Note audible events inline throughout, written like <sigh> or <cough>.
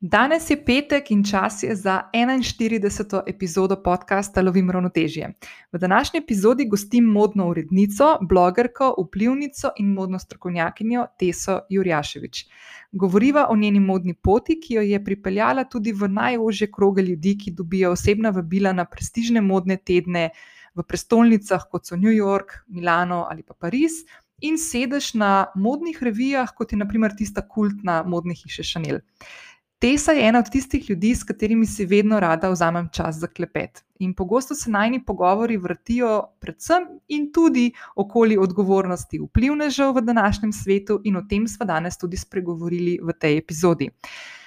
Danes je petek in čas je za 41. epizodo podcasta Lovim ravnotežje. V današnji epizodi gostim modno urednico, blogerko, vplivnico in modno strokovnjakinjo Teso Jurjaševič. Govoriva o njeni modni poti, ki jo je pripeljala tudi v najožje kroge ljudi, ki dobijo osebna vabila na prestižne modne tedne v prestolnicah, kot so New York, Milano ali pa Pariz. In sedež na modnih revijah, kot je naprimer tista kultna modna hiša Chanel. Tesa je ena od tistih ljudi, s katerimi si vedno rada vzamem čas za klepet. In pogosto se najni pogovori vrtijo predvsem in tudi okoli odgovornosti vplivnežev v današnjem svetu, in o tem smo danes tudi spregovorili v tej epizodi.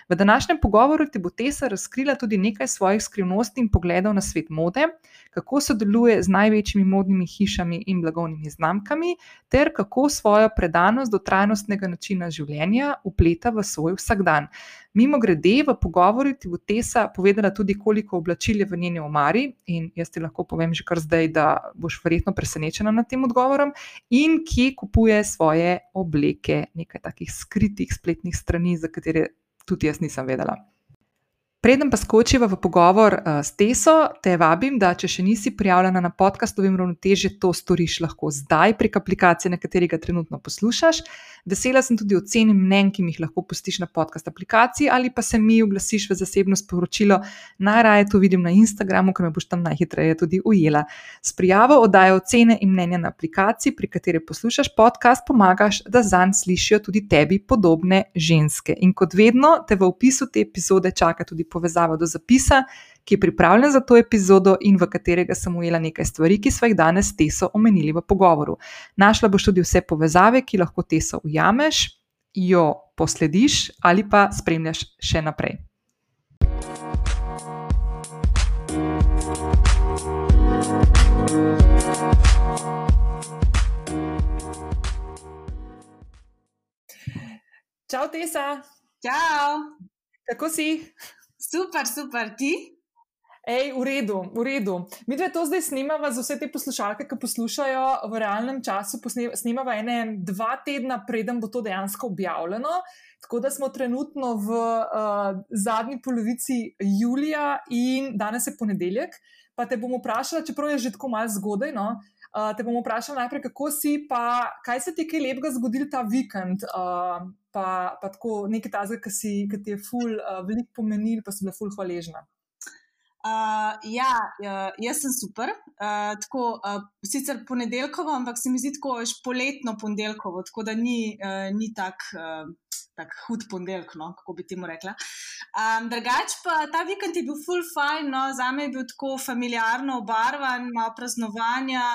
V današnjem pogovoru ti bo Tesa razkrila tudi nekaj svojih skrivnosti in pogledov na svet mode, kako sodeluje z največjimi modnimi hišami in blagovnimi znamkami, ter kako svojo predanost do trajnostnega načina življenja upleta v svoj vsakdan. Mimo grede, v pogovoru ti bo Tesa povedala tudi, koliko oblačil je v njeni omari, in jaz ti lahko povem že kar zdaj, da boš verjetno presenečena nad tem odgovorom, in kje kupuje svoje obleke, nekaj takih skritih spletnih strani, za katere tudi jaz nisem vedela. Preden pa skočiva v pogovor uh, s Teso, te vabim, da če še nisi prijavljena na podcast Lovim ravnotežje, to storiš lahko zdaj prek aplikacije, na kateri ga trenutno poslušaš. Vesela sem tudi oceni mnen, ki mi jih lahko pustiš na podcast aplikaciji ali pa se mi oglasiš v zasebno sporočilo. Najraje to vidim na Instagramu, ker me boš tam najhitreje tudi ujela. S prijavo oddajo ocene in mnenja na aplikaciji, pri kateri poslušaš podcast, pomagaš, da zanj slišijo tudi tebi podobne ženske. In kot vedno, te v opisu te epizode čaka tudi povezavo do zapisa, ki je pripravljen za to epizodo in v katerega sem ujela nekaj stvari, ki smo jih danes teso omenili v pogovoru. Našla boš tudi vse povezave, ki lahko teso ujameš, jo poslediš ali pa spremljaš še naprej. Čau, Tesa. Čau. Kako si? Super, super, ti? Ej, v redu, v redu. Mi dve to zdaj snemamo za vse te poslušalke, ki poslušajo v realnem času. Snemamo ene dva tedna, preden bo to dejansko objavljeno. Tako da smo trenutno v uh, zadnji polovici julija in danes je ponedeljek. Pa te bom vprašala, čeprav je že tako malo zgodaj. No? Uh, te bom vprašala najprej, kako si, pa kaj se ti je lepega zgodil ta vikend. Uh, pa, pa tako nekaj tazga, ki, ti je ful, uh, veliko pomenil, pa si bila ful hvaležna. Uh, ja, uh, jaz sem super. Uh, tako, uh, sicer ponedeljkovo, ampak se mi zdi tako poletno ponedeljkovo, tako da ni, uh, ni tako uh, tak hud ponedeljek, no, kako bi ti mu rekla. Um, drugač pa ta vikend je bil full fine, no, za me je bil tako familiarno obarvan, malo praznovanja.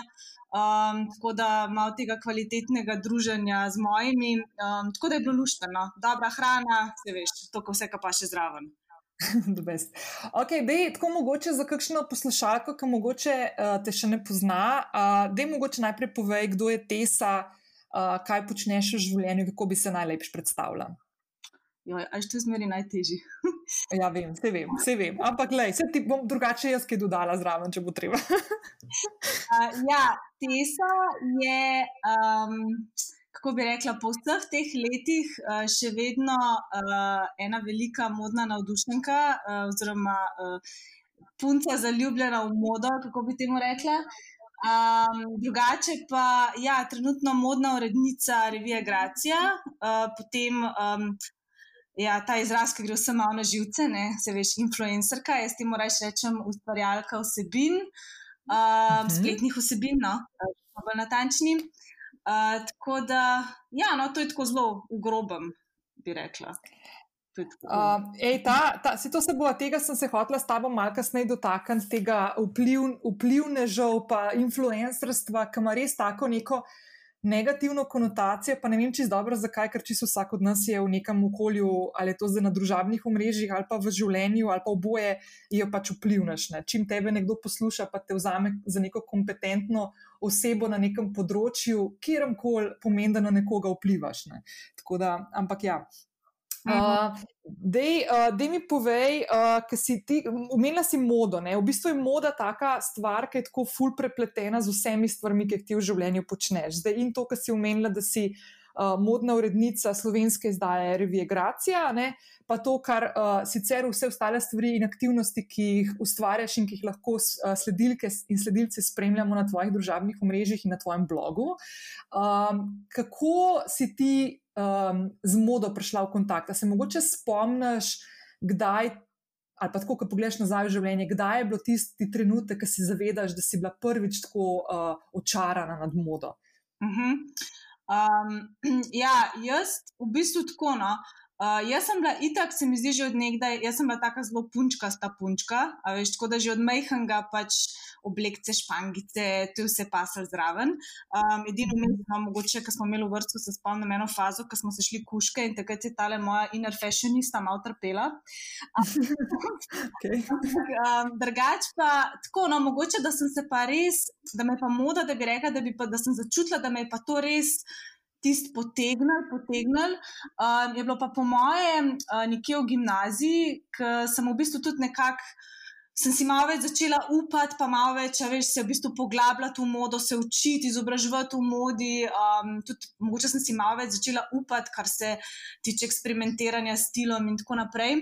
Um, tako da malo tega kvalitetnega druženja z mojimi, um, tako da je bilo luštno, dobra hrana, se veš, to, vse, kar pa še zraven. <laughs> okay, dej, tako mogoče za kakšno poslušalko, ki mogoče uh, te še ne pozna. Uh, dej mogoče najprej povej, kdo je Tesa, uh, kaj počneš v življenju, kako bi se najlepše predstavljala. Ali je to zmeri najtežje? <laughs> ja, vem, vse vem, vse vem. Ampak, lej, se ti bom drugače jaz kaj dodala zraven, če bo treba. <laughs> uh, ja, Tesa je, um, kako bi rekla, po vseh teh letih uh, še vedno uh, ena velika modna navdušenka, uh, oziroma uh, punca zaljubljena v modo, kako bi temu rekla. Um, drugače pa, ja, trenutno modna urednica revije Gracija, uh, potem um, Ja, ta izraz, ki gre vsem malo na živce, ne? se veš, influencerka, jaz ti moraš reči, ustvarjalka vsebin, uh, uh -huh. spletnih vsebin, no, bolj natančni. Uh, tako da, ja, no, to je tako zelo v grobem, bi rekla. Uh, ej, ta, ta, to se bo, tega sem se hotela s tabo malo kasneje dotakniti, tega vpliv, vplivnežev, pa influencerstva, ki ima res tako neko negativno konotacijo, pa ne vem čisto dobro, zakaj, ker čisto vsak od nas je v nekem okolju, ali je to zdaj na družabnih omrežjih, ali pa v življenju, ali pa oboje, je pač vplivnaš. Ne? Čim tebe nekdo posluša, pa te vzame za neko kompetentno osebo na nekem področju, kjerkoli pomeni, da na nekoga vplivaš. Ne? Da, ampak ja, Uh, dej, uh, dej mi povej, uh, ker si ti, umenila si modo. Ne? V bistvu je moda taka stvar, ki je tako ful prepletena z vsemi stvarmi, ki jih ti v življenju počneš. Zdaj in to, kar si umenila, da si uh, modna urednica slovenske izdaje revije Gracija, ne, pa to, kar uh, sicer vse ostale stvari in aktivnosti, ki jih ustvarjaš in ki jih lahko uh, sledilke in sledilce spremljamo na tvojih družabnih omrežjih in na tvojem blogu. Um, kako si ti um, z modo prišla v kontakt? Se mogoče spomniš, kdaj ali pa tako, ko pogledaš nazaj v življenje, kdaj je bil tisti trenutek, ko si zavedaš, da si bila prvič tako uh, očarana nad modo? Uh -huh. um, <clears throat> ja, jaz v bistvu tako. No. Uh, jaz sem bila itak, se mi zdi, že od nekdaj, jaz sem bila tako zelo punčka, sta punčka, veš, tako da že od majhnega pač oblekce, špangice, tu vse pasal zraven. Um, edino mi smo, mogoče, ko smo imeli v vrstu, se spomnim eno fazo, ko smo se šli kuške in takrat je tale moja inner fashionista malo trpela. okay. um, drugač pa tako, no, mogoče, da sem se pa res, da me pa moda, da bi rekla, da, bi pa, da sem začutila, da me je pa to res tisti potegnili, potegnili. Uh, je bilo pa po mojem uh, nekje v gimnaziji, ker sem v bistvu tudi nekako. Sem si malo več začela upati, pa malo več, veš, se v bistvu poglabljati v modo, se učiti, izobraževati v modi. Um, tudi, mogoče sem si malo več začela upati, kar se tiče eksperimentiranja s stilom in tako naprej.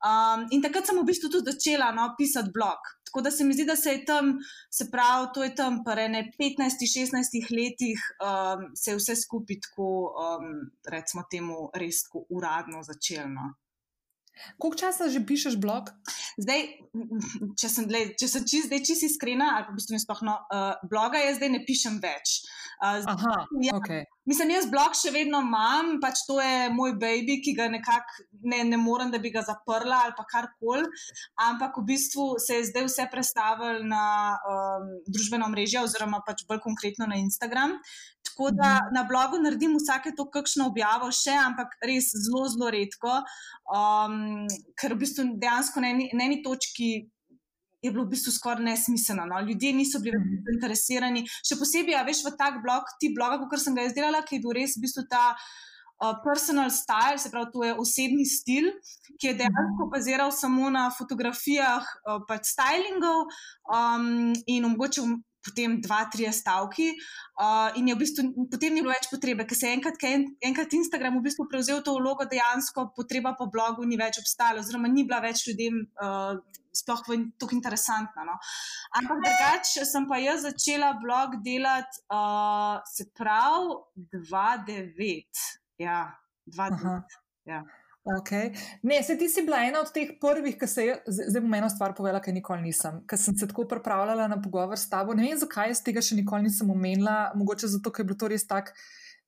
Um, in takrat sem v bistvu tudi začela no, pisati blog. Tako da se mi zdi, da se je tam, se pravi, to je tam, pa ne 15-16 letih, um, se je vse skupaj tako, um, recimo, temu res uradno začelo. Koliko časa že pišeš blog? Zdaj, <laughs> če sem, če sem čist, zdaj čist iskrena, ali pa v bistvu sploh no, uh, bloga jaz zdaj ne pišem več. Uh, Aha, ja, okay. Mislim, jaz blog še vedno imam, pač to je moj baby, ki ga nekako ne, ne morem, da bi ga zaprla ali pa karkoli. Ampak v bistvu se je zdaj vse prestavilo na um, družbeno mrežje, oziroma pač bolj konkretno na Instagram. Tako da mhm. na blogu naredim vsake to, kakšno objavo še, ampak res zelo, zelo redko, um, ker v bistvu dejansko na eni, na eni točki je bilo v bistvu skoraj nesmiselno. No? Ljudje niso bili več mhm. zainteresirani. Še posebej, a veš, v tak blog, ti bloga, kot sem ga izdelala, ki je bil res v bistvu ta. Uh, personal style, se pravi, to je osebni stil, ki je dejansko mhm. baziral samo na fotografijah, uh, pač stylingov um, in omogočil potem dva, tri stavki, uh, in je v bistvu potem ni bilo več potrebe, ker se je enkrat, enkrat Instagram v bistvu prevzel to vlogo, dejansko potreba po blogu ni več obstajala, oziroma ni bila več ljudem uh, sploh tako interesantna. No. Ampak drugače sem pa jaz začela blog delati, uh, se pravi, 2-9. Ja, 2-9. Ja. Okay. Ne, se ti si bila ena od teh prvih, ki se je, zdaj bom eno stvar povedala, ker nikoli nisem. Ker sem se tako pripravljala na pogovor s tabo. Ne vem, zakaj jaz tega še nikoli nisem omenila, mogoče zato, ker je bilo to res tak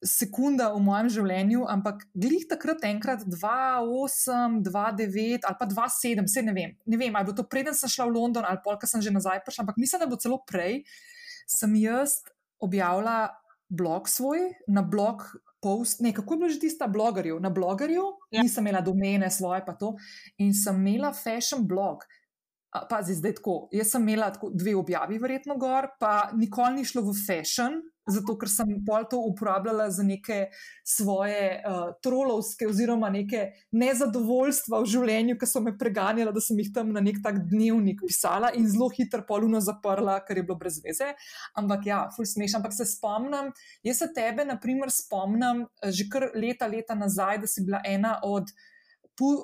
sekunda v mojem življenju, ampak glih takrat enkrat 2-8, 2-9 ali pa 2-7, vse ne vem. Ne vem, ali bo to preden sem šla v London ali polka sem že nazaj prišla, ampak mislim, da bo celo prej, sem jaz objavila blog svoj na blog post, ne, kako je bilo že tista blogerju, na blogerju, ja. nisem imela domene svoje, pa to, in sem imela fashion blog. Pazi, zdaj tako. Jaz sem imela tako dve objavi, verjetno gor, pa nikoli ni šlo v fashion, zato ker sem pol to uporabljala za neke svoje uh, trolovske oziroma neke nezadovoljstva v življenju, ki so me preganjala, da sem jih tam na nek tak dnevnik pisala in zelo hitro poluno zaprla, ker je bilo brez veze. Ampak ja, ful smešno. Ampak se spomnim, jaz se tebe, na primer, spomnim eh, že kar leta, leta nazaj, da si bila ena od.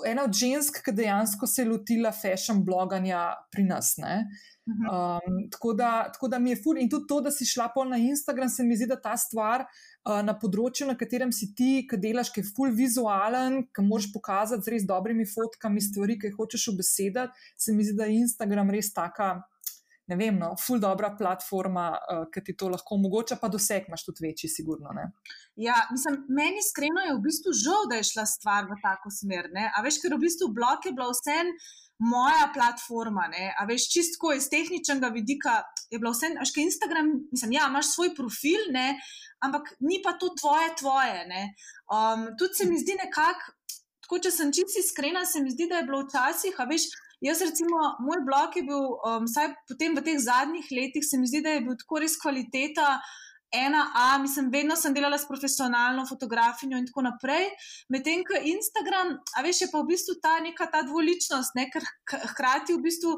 Ena od žensk, ki dejansko se je lotila fashion bloganja pri nas. Uh, Mhm. Um, tako, da, tako da mi je ful in tudi to, da si šla pol na Instagram, se mi zdi, da ta stvar uh, na področju, na katerem si ti, ki delaš, ki je ful vizualen, ki moraš pokazati z res dobrimi fotkami stvari, ki jih hočeš obesedati, se mi zdi, da je Instagram res taka. Ne vem, no, ful dobra platforma, uh, ki ti to lahko omogoča, pa doseg imaš tudi večji, sigurno. Ne? Ja, mislim, meni iskreno je v bistvu žal, da je šla stvar v tako smer. Ne? A veš, ker v bistvu blok je bila vsem moja platforma. Ne? A veš, čistko iz tehničnega vidika je bilo vse, až kaj Instagram, mislim, ja, imaš svoj profil, ne? ampak ni pa to tvoje, tvoje. Um, tudi se mi zdi nekako, tako če sem čisto iskrena, se mi zdi, da je bilo včasih, a veš. Jaz, recimo, moj blog je bil, um, vsaj potem v teh zadnjih letih, se mi zdi, da je bil tako res kvaliteta, ena, a mislim, vedno sem delala s profesionalno fotografinjo in tako naprej. Medtem ko Instagram, a veš, je pa v bistvu ta neka ta dvoličnost, ne? ker hkrati v bistvu.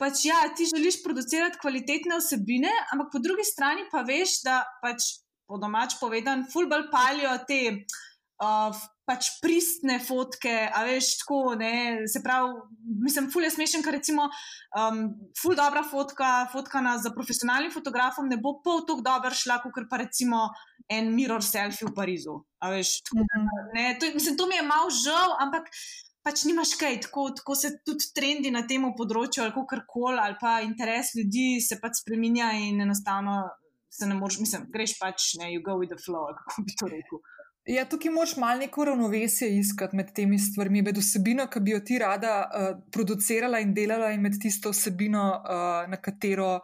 Pač ja, ti želiš producirati kvalitetne osebine, ampak po drugi strani pa veš, da pač po domač povedan, fulbal palijo te. Uh, pač pristne fotke, a veš, tako, ne, se pravi, mislim, ful je smešen, ker recimo, um, ful dobra fotka, fotkana za profesionalnim fotografom, ne bo pol tako dobro šla, kot pa recimo en mirror selfie v Parizu. A veš, tako, Mhm. ne, to, mislim, to mi je mal žal, ampak. Pač nimaš kaj, tako, tako se tudi trendi na tem področju, ali kar koli, ali pa interes ljudi se pač spremenja in enostavno se ne moreš, mislim, greš pač, ne, you go with the flow, kako bi to rekel. Ja, tukaj moraš malo neko ravnovesje iskati med temi stvarmi, med vsebino, ki bi jo ti rada uh, producirala in delala, in med tisto vsebino, uh, na katero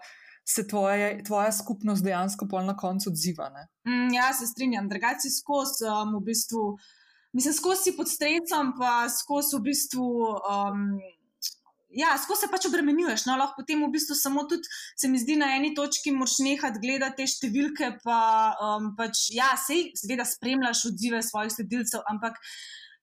se tvoje, tvoja skupnost dejansko pol na koncu odziva. Mm, ja, se strinjam. Drugače skozi um, v bistvu, mislim, skozi si pod strecom, pa skozi v bistvu. Um, Ja, skozi se pač obremenjuješ. No, lahko potem v bistvu samo tudi, se mi zdi, na eni točki moraš nehati gledati te številke. Pa, um, pač, ja, sej, seveda, spremljaš odzive svojih sledilcev, ampak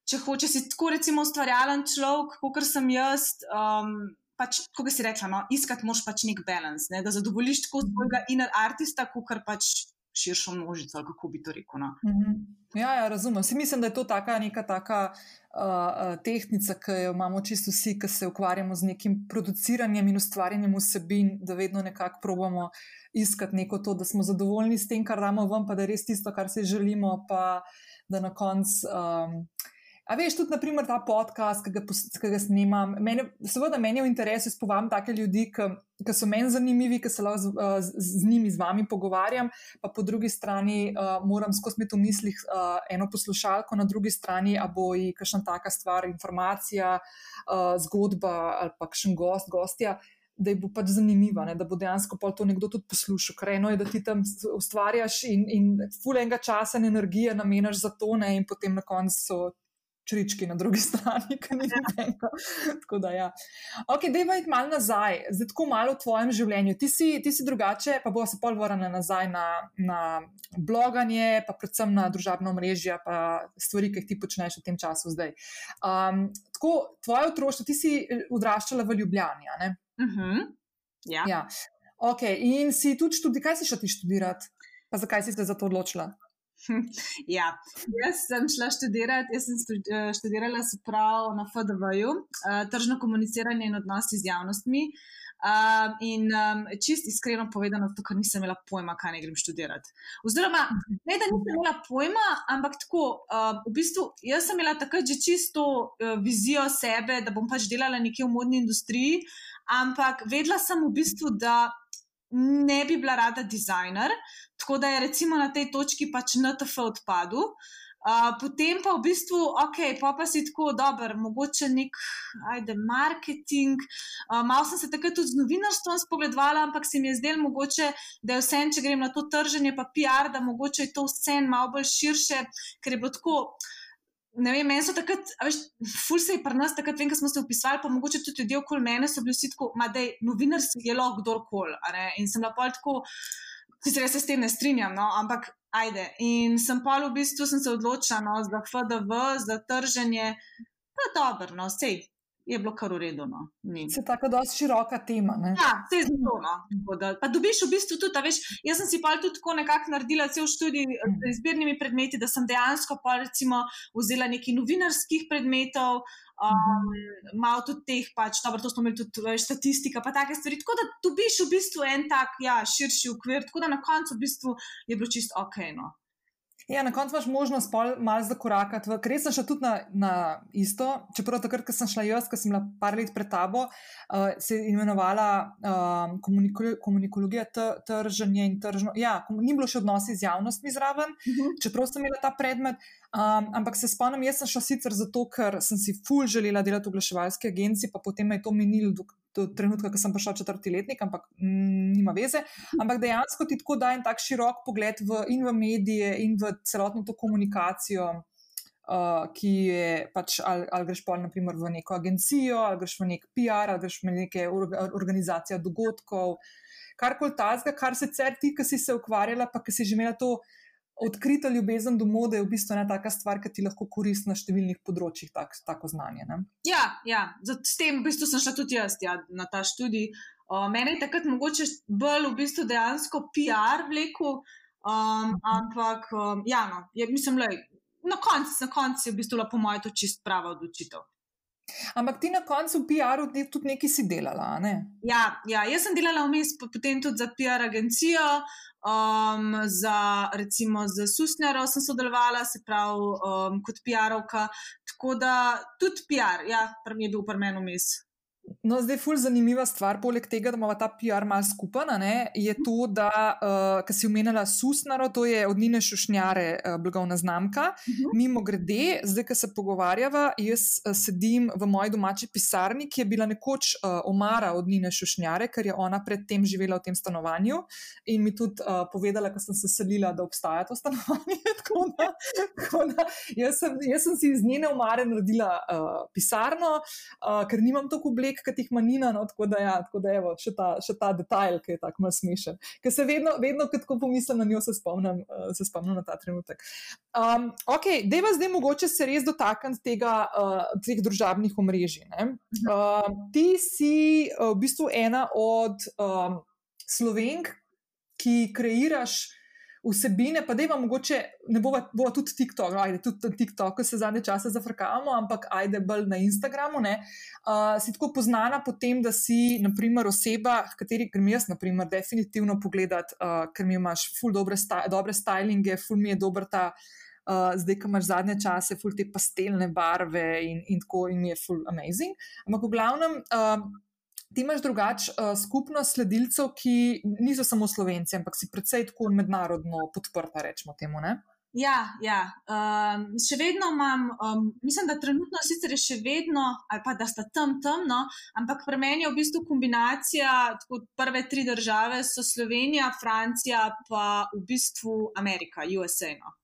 če hočeš si tako, recimo, ustvarjalen človek, kot sem jaz, um, pač, kot si rekla, no, iskati moraš pač nek balans, ne, da zadovoljiš tako svojega inner artista, kot pač širšo množico, kako bi to rekel. No. Mhm. Ja, ja, razumem. Si mislim, da je to taka, neka taka uh, tehnika, ki jo imamo čisto vsi, ki se ukvarjamo z nekim produciranjem in ustvarjanjem vsebin, da vedno nekako probamo iskati neko to, da smo zadovoljni s tem, kar damo ven, pa da je res tisto, kar si želimo, pa da na koncu. Um, A veš, tudi naprimer, ta podcast, ki ga, ki ga snimam, meni, seveda meni je v interesu spovam take ljudi, ki, ki so meni zanimivi, ki se lahko z, z, z njimi, z vami pogovarjam, pa po drugi strani uh, moram skozi imeti v mislih uh, eno poslušalko, na drugi strani a bo ji kakšna taka stvar, informacija, uh, zgodba ali pa kakšen gost, gostja. Da je bo pač zanimiva, ne? da bo dejansko to nekdo tudi poslušal. Ker eno je, da ti tam ustvarjaš in, in fulenga časa in energije namenaš za to, ne? in potem na koncu so črički na drugi <laughs> strani, ki ni nobenega. tako da, ja. Ok, da je iti malo nazaj, zdaj tako malo v tvojem življenju. Ti si, ti si drugače, pa bo se pol vrnila nazaj na, na bloganje, pa predvsem na družabno mrežje, pa stvari, ki jih ti počneš v tem času zdaj. Um, tako, tvoje otroštvo, ti si odraščala v Ljubljani, ne? Uh -huh. ja. ja. Ok, in si tudi kaj si še ti študirati? Pa zakaj si se za to odločila? <laughs> Ja, jaz sem šla študirati, jaz sem študirala se prav na FDV-ju, tržno komuniciranje in odnosi z javnostmi. Um, in um, čist iskreno povedano, to, ker nisem imela pojma, kaj ne grem študirati. Oziroma, ne da nisem imela pojma, ampak tako, uh, v bistvu, jaz sem imela takrat že čisto uh, vizijo sebe, da bom pač delala nekje v modni industriji, ampak vedela sem v bistvu, da ne bi bila rada dizajner, tako da je recimo na tej točki pač NTF odpadel. Uh, potem pa v bistvu, ok, pa pa si tako dober, mogoče nek, ajde, marketing. Uh, malo sem se takrat tudi z novinarstvom spogledovala, ampak se mi je zdelo mogoče, da je vse, če grem na to trženje, pa PR, da mogoče je to vse malo bolj širše, ker je bilo tako. Ne vem, meni so takrat, veš, ful se je pri nas, takrat vem, ko smo se upisali, pa mogoče tudi ljudje okoli mene so bili vsi tako, da je novinar je lahko kdorkoli. In sem lahko tako, sicer jaz se s tem ne strinjam, no, ampak ajde. In sem pa v bistvu sem se odločila no, za FDV, za trženje, pa dobro, no, sej. Je bilo kar uredno. No. Se tako da široka tema. Ne? Ja, se je zelo. No. Pa dobiš v bistvu tudi, veš, jaz sem si pa tudi tako nekako naredila cel študij z izbirnimi predmeti, da sem dejansko pa recimo vzela nekaj novinarskih predmetov, um, mm -hmm. malo tudi teh, pač, dobro, to smo imeli tudi veš, statistika, pa take stvari. Tako da dobiš v bistvu en tak ja, širši ukvir, tako da na koncu v bistvu je bilo čisto ok. No. Ja, na koncu imaš možnost malo zakorakati. Jaz sem šla tudi na, na isto, čeprav takrat, ko sem šla jaz, ko sem bila par let pred tabo, uh, se je imenovala um, komunikologija, trženje in tržno. Ja, ni bilo še odnosi z javnostmi zraven, uh -huh. čeprav sem imela ta predmet. Um, ampak se spomnim, jaz sem šla sicer zato, ker sem si ful želela delati v oglaševalski agenciji, pa potem me je to minilo do, do trenutka, ko sem prišla četrti letnik, ampak mm, nima veze. Ampak dejansko ti tako da en tak širok pogled v, in v medije, in v celotno to komunikacijo. Uh, ki je pač, ali, ali greš pa naprimer, v neko agencijo, ali greš v nek PR, ali greš v neke organizacije dogodkov, karkoli tazga, kar sicer ti, ki si se ukvarjala, pa ki si že imela to odkrito ljubezen do mode, je v bistvu ena taka stvar, ki ti lahko koristi na številnih področjih, tak, tako znanje. Ne? Ja, ja. s tem v bistvu sem šla tudi jaz ja, na ta študij. Uh, mene je takrat mogoče bolj v bistvu dejansko PR vlekel. Um, ampak, um, ja, no, je, mislim, da na koncu konc je v bistvu, po mojem, to čist prava odločitev. Ampak ti na koncu v PR-u tudi nekaj si delala, ne? Ja, ja, jaz sem delala vmes, potem tudi za PR agencijo, um, za recimo za Susnjaro sem sodelovala, se pravi, um, kot PR-ovka. Tako da tudi PR, ja, prvi je bil pri meni vmes. No, zdaj, ful zanimiva stvar, poleg tega, da imamo ta PR malo skupaj, je to, da, uh, eh, kar si omenila, Susnaro, to je od Nine Šušnjare, uh, blagovna znamka. Uh mhm. -huh. Mimo grede, zdaj, ko se pogovarjava, jaz uh, sedim v moji domači pisarni, ki je bila nekoč uh, omara od Nine Šušnjare, ker je ona predtem živela v tem stanovanju in mi tudi uh, povedala, ko sem se selila, da obstaja to stanovanje. <laughs> tako da, tako da, jaz, sem, jaz sem si iz njene omare naredila uh, pisarno, uh, ker nimam toliko oblek tek, ki jih manjina. No, tako da, ja, tako da evo, še, ta, še ta detajl, ki je tako malo smešen. Ker se vedno, vedno ko pomislim na njo, se spomnim, uh, se spomnim na ta trenutek. Um, ok, da je zdaj mogoče se res dotakniti tega, uh, teh družabnih omrežij. Uh, ti si uh, v bistvu ena od um, slovenk, ki kreiraš vsebine, pa da vam mogoče, ne bo, bo tudi TikTok, ajde, tudi na TikToku se zadnje čase zafrkavamo, ampak ajde bolj na Instagramu. Uh, si tako poznana po tem, da si, naprimer, oseba, kateri grem jaz, naprimer, definitivno pogledat, uh, ker mi imaš ful dobre, sta, dobre stylinge, ful mi je dober ta. Uh, zdaj, ko imaš zadnje čase, ful te pastelne barve in, in tako, in mi je ful amazing. Ampak v glavnem, uh, ti imaš drugač uh, skupnost sledilcev, ki niso samo slovenci, ampak si predvsej tako mednarodno podprta, rečemo temu. Ne? Ja, ja. Um, še vedno imam, um, mislim, da trenutno sicer je še vedno, ali pa da sta tam temno, ampak pri meni je v bistvu kombinacija, tako prve tri države so Slovenija, Francija, pa v bistvu Amerika, USA. No.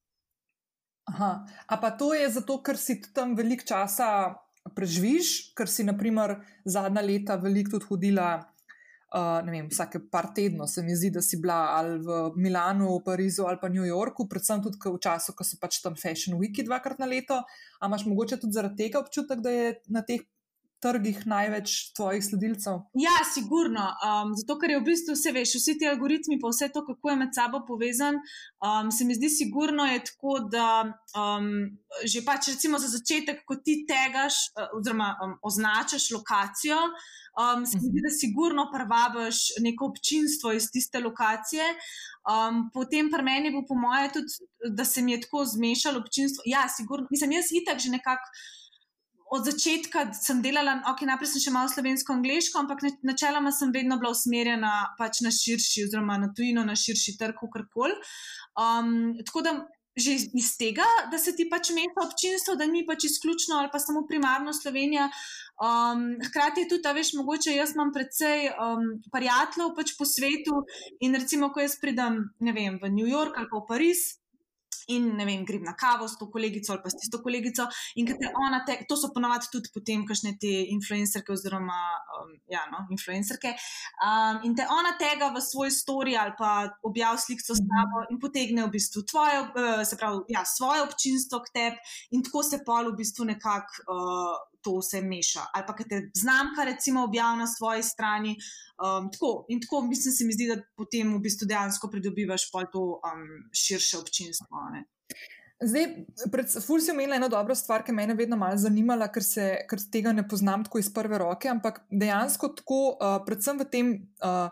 Aha, a pa to je zato, ker si tam velik časa preživiš, ker si, naprimer, zadnja leta veliko tudi hodila. Uh, vem, vsake par tednov se mi zdi, da si bila ali v Milanu, Parizu ali pa New Yorku, predvsem tudi v času, ko so pač tam Fashion Weeki dvakrat na leto. Ali imaš mogoče tudi zaradi tega občutek, da je na teh trgih največ tvojih sledilcev? Ja, sigurno. Um, zato, ker je v bistvu vse veš, vsi ti algoritmi, pa vse to, kako je med sabo povezan, um, se mi zdi, sigurno je tako, da um, že pač recimo za začetek, ko ti tegaš uh, oziroma um, označaš lokacijo. Um, se mi zdi, da sigurno prvabiš neko občinstvo iz tiste lokacije. Um, potem pri meni bo, po moje, tudi, da se mi je tako zmešalo občinstvo. Ja, sigurno. Mislim, jaz itak že nekako od začetka sem delala, ok, najprej sem še malo slovensko-angliško, ampak načeloma sem vedno bila usmerjena pač na širši, oziroma na tujino, na širši trg, karkoli. Um, tako da že iz tega, da se ti pač meša občinstvo, da ni pač izključno ali pa samo primarno Slovenija. Um, hkrati je tudi, da veš, mogoče jaz imam predvsej um, prijateljev pač po svetu in recimo, ko jaz pridem, vem, v New York ali pa v Pariz in ne vem, grem na kavo s to kolegico ali pa s tisto kolegico. In te te, to so ponovadi tudi potem, kakšne te influencerke oziroma um, ja, no, influencerke. Um, in te ona tega v svoj story ali pa objav sliko s tabo in potegne v bistvu tvoje, uh, se pravi, ja, svoje občinstvo k tebi in tako se pol v bistvu nekako. Uh, to vse meša. Ali pa, ki te znamka, recimo, objavi na svoji strani. Um, tako, in tako, mislim, se mi zdi, da potem v bistvu dejansko pridobivaš pa to um, širše občinstvo. Ne? Zdaj, pred Fulj si omenila eno dobro stvar, ki me je vedno malo zanimala, ker, se, ker tega ne poznam tako iz prve roke, ampak dejansko tako, uh, predvsem v tem uh,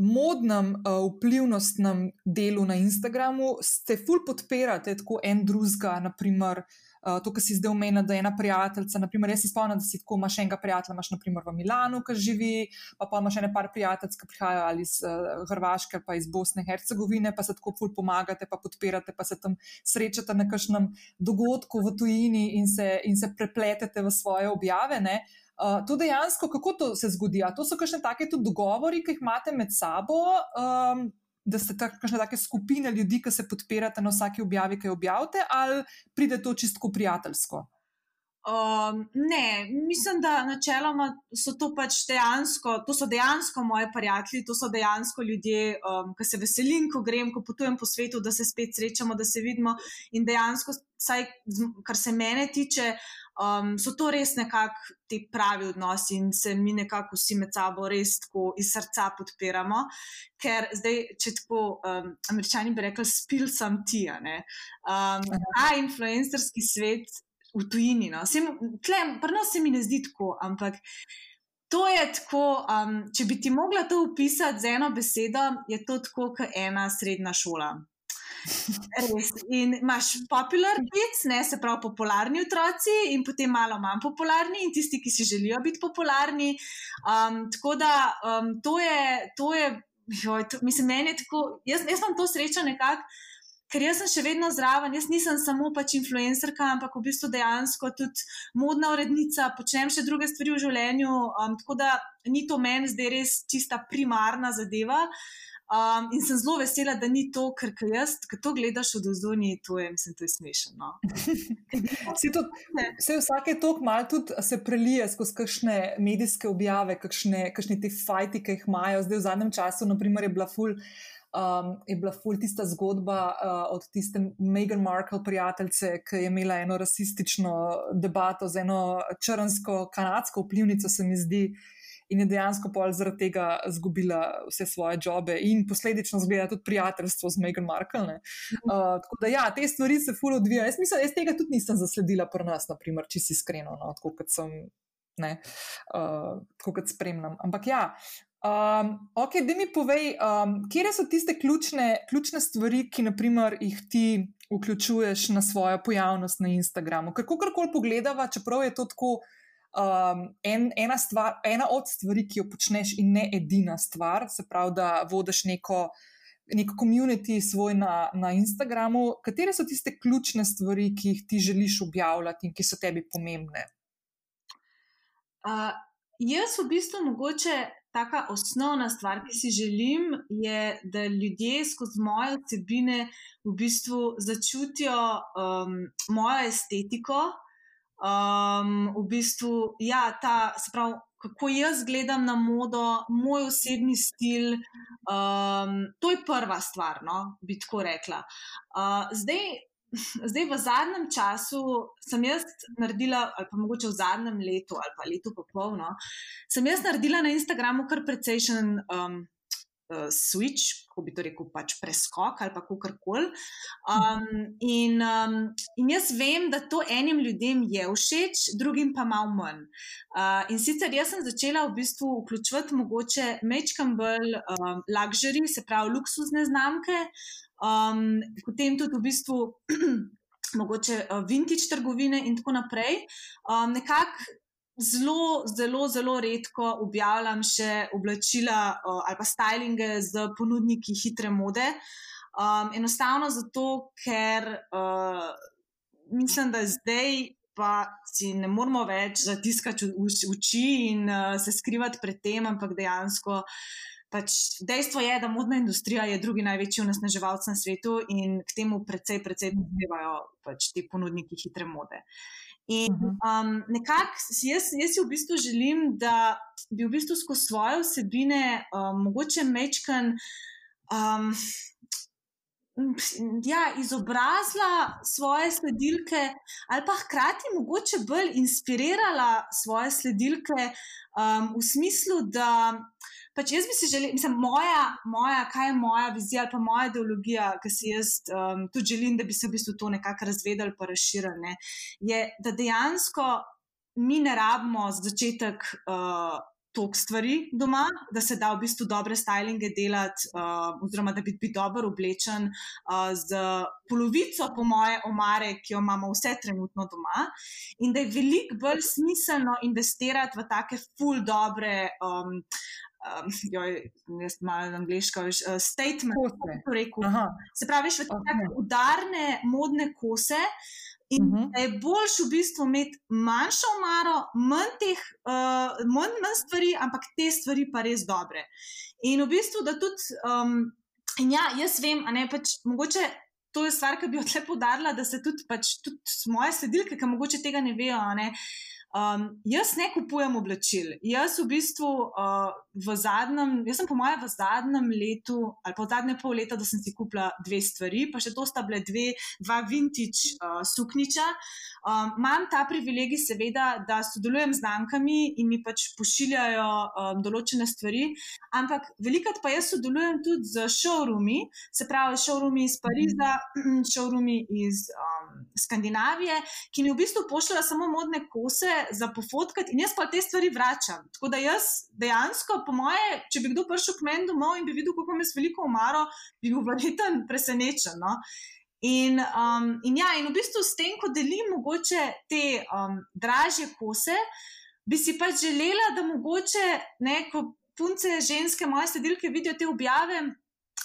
modnem, uh, vplivnostnem delu na Instagramu, ste fulj podpirate tako en drugega, naprimer. Uh, to, kar si zdaj omenila, da je ena prijateljica. Naprimer, jaz se spomnim, da si tako imaš enega prijatelja, imaš naprimer v Milanu, ki živi, pa pa imaš še nekaj prijateljev, ki prihajajo ali iz uh, Hrvaške ali iz Bosne in Hercegovine, pa se tako ful pomagate, pa podpirate, pa se tam srečate na kakšnem dogodku v tujini in se, in se prepletete v svoje objave. Uh, to dejansko, kako to se zgodi? A to so kakšne take tudi dogovori, ki jih imate med sabo. Um, da ste kakšne take skupine ljudi, ki se podpirate na vsaki objavi, ki jo objavite, ali pride to čistko prijateljsko? Um, ne, mislim, da načeloma so to pač dejansko, to so dejansko moji prijatelji, to so dejansko ljudje, um, ki se veselim, ko grem, ko potujem po svetu, da se spet srečamo, da se vidimo. In dejansko, saj, kar se mene tiče, um, so to res nekako ti pravi odnosi in se mi nekako vsi med sabo res tako iz srca podpiramo. Ker zdaj, če tako um, američani bi rekli, spil sem ti, um, ta influencerski svet v tujini. No. Prvo se mi ne zdi tako, ampak to je tako. Um, če bi ti mogla to opisati z eno besedo, je to tako, kot ena srednja šola. Res. In imaš popular kids, ne se pravi popularni otroci, in potem malo manj popularni, in tisti, ki si želijo biti popularni. Um, tako da um, to je, to je, joj, to, mislim, meni je tako, jaz, jaz sem to sreča nekako ker jaz sem še vedno zraven, jaz nisem samo pač influencerka, ampak v bistvu dejansko tudi modna urednica, počnem še druge stvari v življenju. Um, tako da ni to meni zdaj res čista primarna zadeva. Um, in sem zelo vesela, da ni to, ker jaz, ki to gledaš od ozunji, to je, mislim, to je smešno. No. Vse vsake tok mal tudi se prelije skozi kakšne medijske objave, kakšne, kakšne te fajti, ki jih imajo. Zdaj v zadnjem času, naprimer, je bila ful um, je bila ful tista zgodba uh, od tiste Meghan Markle prijateljice, ki je imela eno rasistično debato z eno črnsko-kanadsko vplivnico, se mi zdi. In je dejansko pol zaradi tega izgubila vse svoje jobe, in posledično zgleda tudi prijateljstvo z Meghan Markle. Uh, tako da, ja, te stvari se fully odvijajo. Jaz mislim, jaz tega tudi nisem zasledila pri nas, naprimer, če si iskreno, no, tako kot sem, ne, uh, tako kot spremljam. Ampak ja, Um, ok, da mi povej, um, kje so tiste ključne, ključne stvari, ki naprimer, jih ti vključuješ na svojo pojavnost na Instagramu. Kako koli pogledava, čeprav je to tako um, en, ena, stvar, ena od stvari, ki jo počneš, in ne edina stvar, se pravi, da vodiš neko. Neko komunity svoj na, na Instagramu, katere so tiste ključne stvari, ki jih ti želiš objavljati in ki so tebi pomembne? Uh, jaz v bistvu mogoče taka osnovna stvar, ki si želim, je, da ljudje skozi moje osebine v bistvu začutijo um, mojo estetiko. Um, v bistvu, ja, ta, sprav, kako jaz gledam na modo, moj osebni stil. Um, to je prva stvar, no, bi tako rekla. Uh, zdaj, <laughs> zdaj v zadnjem času sem jaz naredila, ali pa mogoče v zadnjem letu, ali pa letu popolno, sem jaz naredila na Instagramu kar precejšen um, uh, switch, kako bi to rekel, pač preskok ali pa kar koli. Um, in, um, in jaz vem, da to enim ljudem je všeč, drugim pa malo manj. Uh, in sicer jaz sem začela v bistvu vključevati mogoče mečkam bolj um, luxury, se pravi luksuzne znamke. Um, potem tudi v bistvu <clears throat> mogoče uh, vintage trgovine in tako naprej. Um, nekako zelo, zelo, zelo redko objavljam še oblačila uh, ali pa stylinge z ponudniki hitre mode. Um, enostavno zato, ker uh, mislim, da zdaj. Pa si ne moramo več zatiskati oči in uh, se skrivati pred tem, ampak dejansko uh, pač dejstvo je, da modna industrija je drugi največji onesnaževalec na svetu in k temu precej, precej prispevajo pač ti ponudniki hitre mode. In mhm. um, nekako jaz, jaz si v bistvu želim, da bi v bistvu skozi svoje vsebine um, mogoče mečkan. Um, Ja, izobrazila svoje sledilke, ali pa hkrati mogoče bolj inspirirala svoje sledilke um, v smislu, da pač jaz bi si želel, mislim, moja, moja, kaj je moja vizija ali pa moja ideologija, ki si jaz um, tudi želim, da bi se v bistvu to nekako razvedali pa razširili, je, da dejansko mi ne rabimo za začetek. Uh, Tok stvari doma, da se da v bistvu dobre stylinge delati, uh, oziroma da bi bil dobro oblečen, uh, z polovico, po moje, omare, ki jo imamo vse trenutno doma, in da je veliko bolj smiselno investirati v take full dobre um, um, <laughs> joj, jaz malo angliško, veš, uh, statement, kako rekel. Se pravi, te okay. udarne modne kose. In uh mhm. -huh. je boljš v bistvu imeti manjšo omaro, manj teh, uh, manj, manj stvari, ampak te stvari pa res dobre. In v bistvu, da tudi, um, ja, jaz vem, a ne pač mogoče to je stvar, ki bi jo tle podarila, da se tudi, pač, tudi moje sledilke, ki mogoče tega ne vejo, ne, Um, jaz ne kupujem oblačil. Jaz v bistvu uh, v zadnjem, jaz sem po mojem v zadnjem letu ali pa v zadnje pol leta, da sem si kupila dve stvari, pa še to sta bile dve, dva vintage uh, sukniča. Um, imam ta privilegij, seveda, da sodelujem z znamkami in mi pač pošiljajo um, določene stvari, ampak velikrat pa jaz sodelujem tudi z showroomi, se pravi, showroomi iz Pariza, <clears throat> showroomi iz um, Skandinavije, ki mi v bistvu pošiljajo samo modne kose za pofotkati in jaz pa te stvari vračam. Tako da jaz dejansko, po moje, če bi kdo prišel k meni domov in bi videl, kako me je veliko umaro, bi bil <laughs> verjeten presenečen. No? In, um, in ja, in v bistvu s tem, ko delim mogoče te um, dražje kose, bi si pač želela, da mogoče neko punce, ženske, moje sledilke vidijo te objave.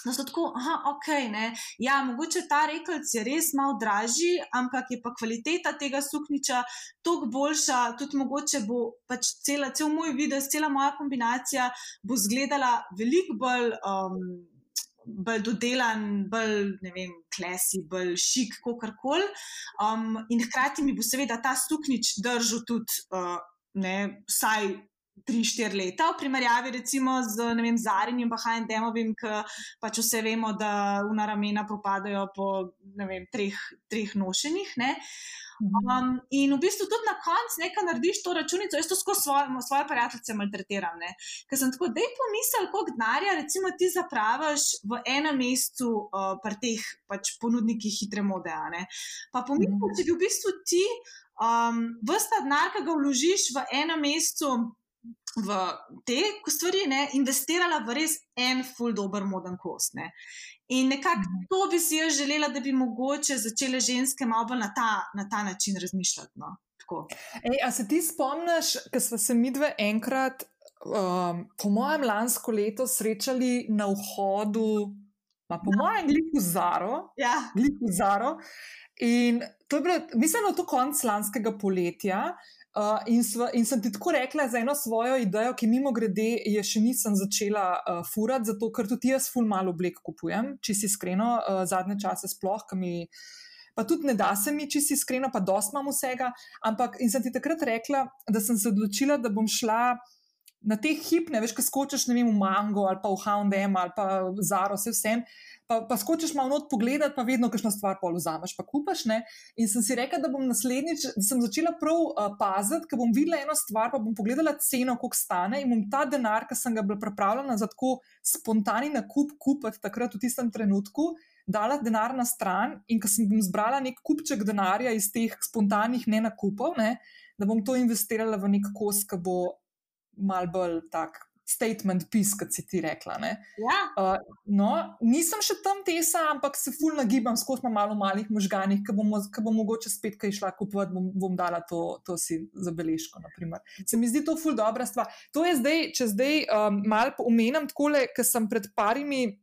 No, so tako, aha, ok, ne. Ja, mogoče ta rekelc je res malo dražji, ampak je pa kvaliteta tega sukniča toliko boljša, tudi mogoče bo pač cela, cel moj video, cela moja kombinacija bo izgledala veliko bolj. Um, Bolj dodelan, bolj, ne vem, klesi, bolj šik, kako koli. Um, in hkrati mi bo seveda ta suknič držal tudi, uh, ne, vsaj 3-4 leta, v primerjavi recimo z Zarinjem in HND-ovim, ki pač vse vemo, da una ramena propadajo po vem, treh, treh nošenjih. Ne? Mhm. Um, in v bistvu tudi na koncu nekaj narediš to računico, jaz to skozi svoje, svoje prijatelje maltretiram. Ker sem tako, da je pomisel, koliko denarja recimo ti zapravaš v enem mestu uh, pri teh pač ponudnikih hitre mode. Pa pomisel, mm. če bi v bistvu ti um, vsta denar, ki ga vložiš v enem mestu v te stvari, ne, investirala v res en full dober moden kos. Ne. In nekako mhm. to bi si jaz želela, da bi mogoče začele ženske malo bolj na ta, na ta način razmišljati. No. Ej, a se ti spomniš, ker smo se mi dve enkrat, um, po mojem, lansko leto srečali na vhodu, pa po no. mojem, gliku Zaro. Ja. Gliku Zaro. In to je bilo, mislim, da je to konc lanskega poletja. Uh, in, sva, in sem ti tako rekla za eno svojo idejo, ki mimo grede je še nisem začela uh, furati, zato ker tudi jaz ful malo oblek kupujem, če si iskreno, uh, zadnje čase sploh, ki mi. Pa tudi ne da se mi, če si iskreno, pa dost imam vsega. Ampak in sem ti takrat rekla, da sem se odločila, da bom šla na te hipne, veš, kaj skočiš, vem, v Mango ali pa v HM ali pa Zaro, vse vsem pa, pa skočiš malo not pogledati, pa vedno kakšno stvar pol vzameš, pa kupaš. Ne? In sem si rekla, da bom naslednjič, da sem začela prav uh, paziti, ker bom videla eno stvar, pa bom pogledala ceno, koliko stane in bom ta denar, ki sem ga bila pripravljena za tako spontani nakup kupiti takrat v tistem trenutku. Dala denar na stran, in ko sem zbrala nek kupček denarja iz teh spontanih ne nakupov, ne, da bom to investirala v nek kos, ki bo mal bolj tak statement piece, kot si ti rekla. Ja. Uh, no, nisem še tam tesa, ampak se fulno gibam, skozi malo malih možganjih, ki bom, bom mogoče spet kaj šla kupovati, bom, bom dala to, to si zabeležko. Naprimer. Se mi zdi to fulno dobra stvar. To je zdaj, če zdaj um, malo omenjam, tako le, ker sem pred parimi.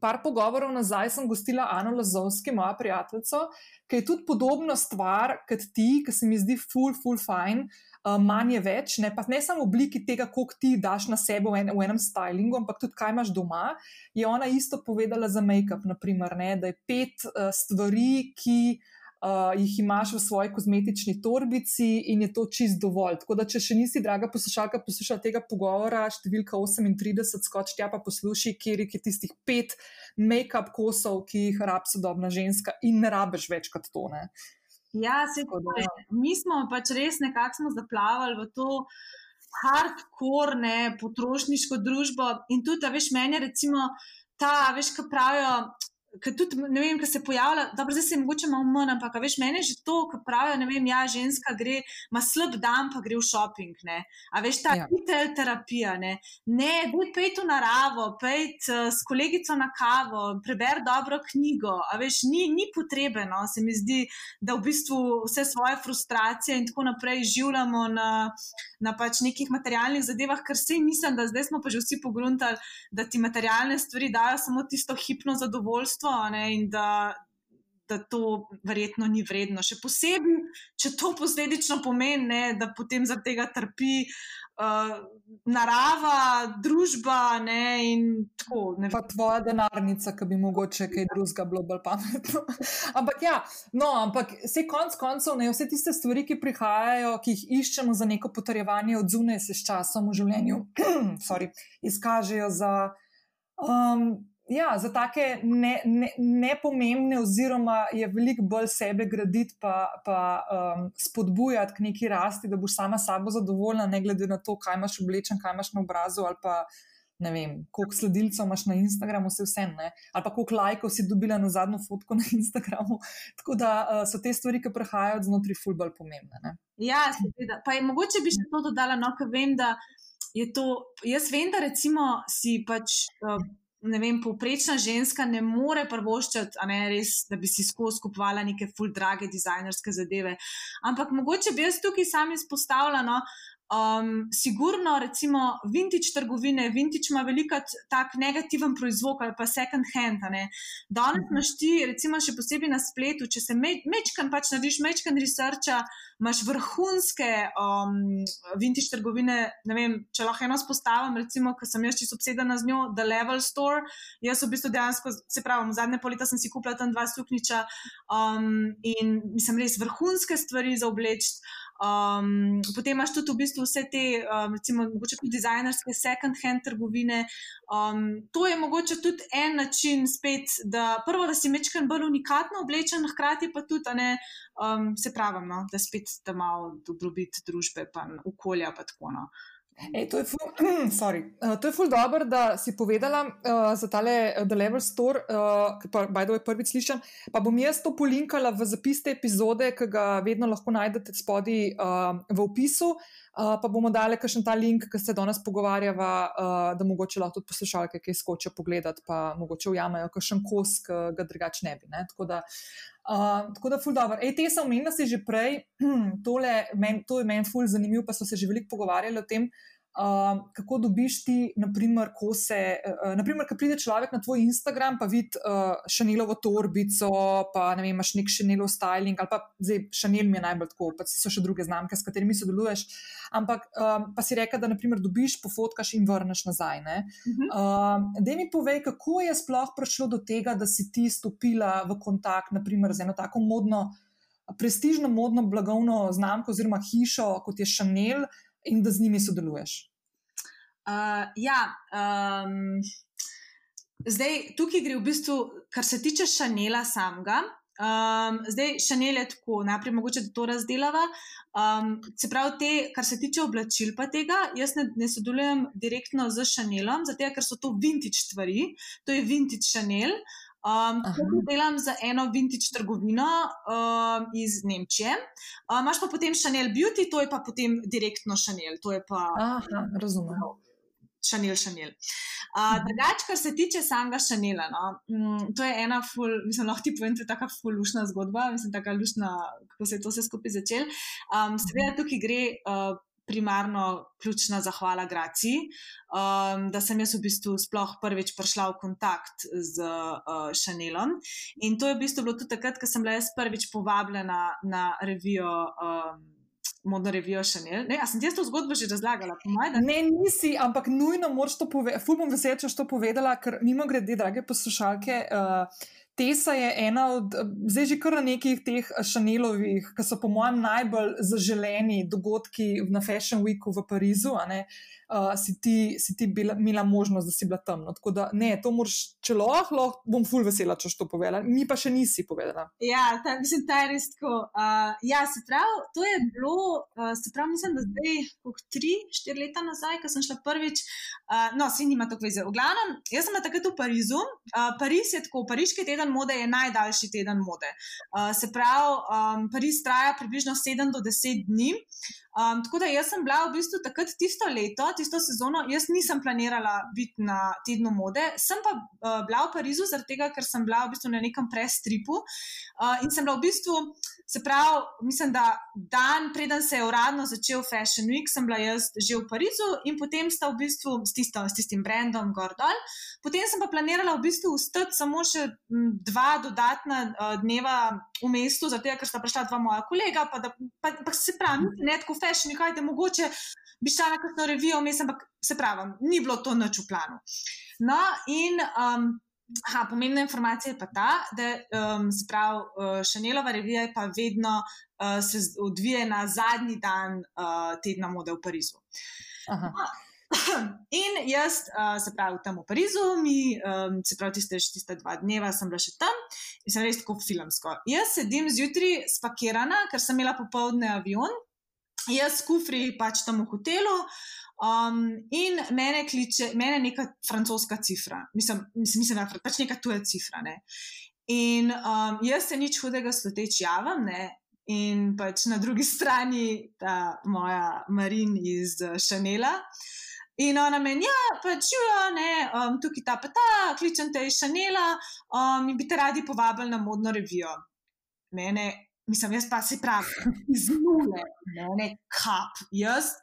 Par pogovorov nazaj sem gostila Ano Lazovski, moja prijateljica, ki je tudi podobna stvar kot ti, ki se mi zdi ful, ful, fajn. Uh, manj je več, ne, ne samo v obliki tega, koliko ti daš na sebe v, en, v enem stylingu, ampak tudi kaj imaš doma. Je ona isto povedala za make-up, naprimer, ne, da je pet uh, stvari, ki uh, jih imaš v svoji kozmetični torbici in je to čist dovolj. Tako da, če še nisi, draga poslušalka, poslušala tega pogovora, številka 38, skoč tja pa posluši, kjer je tistih pet make-up kosov, ki jih rab sodobna ženska in ne rabeš več kot to. Ne. Ja, se tudi. Mi smo pač res nekako zaplavali v to hardcore, ne, potrošniško družbo. In tudi, veš, meni je ta, veš, kaj pravijo, Ker tudi, ne vem, kaj se pojavlja, dobro, zdaj se je mogoče malo manj, ampak veš, meni je že to, kar pravijo, ne vem, ja, ženska gre, ima slab dan, pa gre v šoping, ne. A veš, ta ja. terapija, ne. Ne, daj pejt v naravo, pejt uh, s kolegico na kavo, preber dobro knjigo, a veš, ni, ni potrebno, se mi zdi, da v bistvu vse svoje frustracije in tako naprej življamo na, na pač nekih materialnih zadevah, ker se mislim, da zdaj smo pa že vsi pogruntali, da ti materialne stvari dajo samo tisto hipno zadovoljstvo, ne, in da, da to verjetno ni vredno. Še posebej, če to posledično pomeni, ne, da potem zaradi tega trpi uh, narava, družba ne, in tako. Ne. Pa tvoja denarnica, ki bi mogoče kaj drugega bilo bolj pametno. <laughs> ampak ja, no, ampak vse konc koncev, ne, vse tiste stvari, ki prihajajo, ki jih iščemo za neko potrjevanje od zunaj, se s časom v življenju <clears throat> sorry, izkažejo za. Um, ja, za take nepomembne, ne, ne oziroma je veliko bolj sebe graditi, pa, pa um, spodbujati k neki rasti, da boš sama sabo zadovoljna, ne glede na to, kaj imaš oblečen, kaj imaš na obrazu ali pa. Ne vem, koliko sledilcev imaš na Instagramu, vse vse, ne? ali pa koliko lajkov si dobila na zadnjo fotko na Instagramu. <laughs> Tako da uh, so te stvari, ki prihajajo znotraj, fulbol pomembne. Ne? Ja, seveda. Pa je mogoče bi še to dodala, no, ker vem, da je to. Jaz vem, da recimo si pač. Uh, ne vem, povprečna ženska ne more prvoščati, ne, res, da bi si skozi kupovala neke full drage dizajnerske zadeve. Ampak mogoče bi jaz tukaj sam izpostavila, no, Um, sigurno, recimo, vintage trgovine, vintage ima veliko tak negativen proizvod ali pa second hand. Danes mhm. imaš ti, recimo, še posebej na spletu, če se mečkan, pač narediš mečkan researcha, imaš vrhunske um, vintage trgovine. Ne vem, če lahko eno spostavim, recimo, ker sem jaz čisto obsedena z njo, The Level Store. Jaz v bistvu dejansko, se pravi, zadnje poleta sem si kupila tam dva sukniča um, in mislim, res vrhunske stvari za obleči. Um, potem imaš tudi v bistvu vse te, um, recimo, tudi dizajnerske second-hand trgovine. Um, to je mogoče tudi en način, spet, da prvo, da si mečken bolj unikatno oblečen, hkrati pa tudi, ne, um, se pravi, no, da spet da malo dobrobit družbe, pa okolja, pa tako naprej. No. Ej, to je ful, <clears throat> uh, to je ful dobro, da si povedala uh, za tale uh, The Level Store, uh, ki pa bajdo je prvič slišan. Pa bom jaz to polinkala v zapis te epizode, ki ga vedno lahko najdete spodaj uh, v opisu. Uh, pa bomo dali še ta link, ki se danes pogovarjava, uh, da mogoče lahko tudi poslušalke, ki skočijo pogledati, pa mogoče ujamejo kakšen kos, ki ga drugače ne bi. Ne? Tako da, uh, tako da, ful dobro. Ej, te sem omenila že prej, <clears throat> tole, men, to je meni ful zanimivo, pa so se že veliko pogovarjali o tem. Uh, kako dobiš ti, naprimer, ko se, uh, naprimer, ko pride človek na tvoj Instagram, pa vidi uh, Šanelovo torbico, pa ne vem, imaš nek Šanelov styling, ali pa zdaj Šanel mi je najbolj tako, pa so še druge znamke, s katerimi sodeluješ. Ampak um, pa si rekel, da naprimer dobiš, pofotkaš in vrneš nazaj. Uh -huh. uh, da mi povej, kako je sploh prišlo do tega, da si ti stopila v kontakt, naprimer, z eno tako modno, prestižno modno blagovno znamko oziroma hišo, kot je Šanel in da z njimi sodeluješ? Uh, ja, um, zdaj tukaj gre v bistvu, kar se tiče Šanela samega. Um, zdaj, Šanel je tako, najprej mogoče da to razdelava. Um, se pravi, te, kar se tiče oblačil, pa tega, jaz ne, ne sodelujem direktno z Šanelom, zato ker so to vintage stvari, to je vintage Šanel. Um, delam za eno vintage trgovino um, iz Nemčije. Um, Máš pa potem Chanel Beauty, to je pa potem direktno Chanel. Aha, razumem. Chanel, Chanel. Uh, drugač, kar se tiče samega Chanela, no, um, to je ena, ful, mislim, lahko ti povem, da je tako fulušna zgodba, mislim, tako lušna, kako se je to vse skupaj začelo. Um, seveda, tukaj gre. Uh, primarno ključna zahvala Graci, um, da sem jaz v bistvu sploh prvič prišla v kontakt z uh, Chanelom. In to je v bistvu bilo tudi takrat, ko sem bila jaz prvič povabljena na revijo. Um, Modno revijo še ne. ne jaz sem ti to zgodbo že razlagala, pomaj, da... Ne, nisi, ampak nujno moraš to povedati. Ful bom vesel, če to povedala, ker mimo grede, drage poslušalke. Uh, Tesa je ena od, zdaj že kar nekih teh Šanelovih, ki so po mojem najbolj zaželeni dogodki na Fashion Weeku v Parizu. Uh, uh, si ti, si ti bila, imela možnost, da si bila tam. No, tako da, ne, to moraš, če lahko, lahko bom ful vesela, če to povedala. Mi pa še nisi povedala. Ja, ta, mislim, ta je res tako. Uh, ja, se pravi, to je bilo, uh, se pravi, mislim, da zdaj, kot tri, štiri leta nazaj, ko sem šla prvič. Uh, no, vsi nima tako veze. V glavnem, jaz sem takrat v Parizu. Uh, Pariz je tako, Pariški teden mode je najdaljši teden mode. Uh, se pravi, um, Pariz traja približno 7 do 10 dni. Um, tako da jaz sem bila v bistvu takrat tisto leto, tisto sezono, jaz nisem planirala biti na tednu mode, sem pa uh, bila v Parizu, zaradi tega, ker sem bila v bistvu na nekem prestripu uh, in sem bila v bistvu. Se pravi, mislim, da dan preden se je uradno začel Fashion Week, sem bila jaz že v Parizu in potem sta v bistvu s, tisto, s tistim brandom Gordon. Potem sem pa planirala v bistvu ustati samo še dva dodatna uh, dneva v mestu, zato ker sta prišla dva moja kolega, pa, da, pa, pa se pravi, ne tako Fashion Week, ajde mogoče bi šla na kakšno revijo, vmes, ampak se pravi, ni bilo to nič v planu. No, in. Um, Aha, pomembna informacija je pa ta, da um, se pravi, uh, Šanelova revija je pa vedno uh, se odvija na zadnji dan uh, tedna mode v Parizu. Aha. <clears throat> In jaz, uh, se pravi, tam v Parizu, mi, um, se pravi, tiste, tiste dva dneva sem bila še tam in sem res tako filmsko. Jaz sedim zjutraj spakirana, ker sem imela popoldne avion, jaz kufri pač tam v hotelu. Um, in mene kliče, mene neka francoska cifra, mislim, mislim da je pač neka tuja cifra. Ne? In um, jaz se nič hudega sluteč javim, ne? in pač na drugi <laughs> strani ta moja Marin iz Šanela. In ona meni, ja, pač jo, ne, um, tukaj ta pa ta, kličem te iz Šanela um, in bi te radi povabili na modno revijo. Mene mislim, jaz pa se pravi, iz nule, ne, ne kap. Jaz,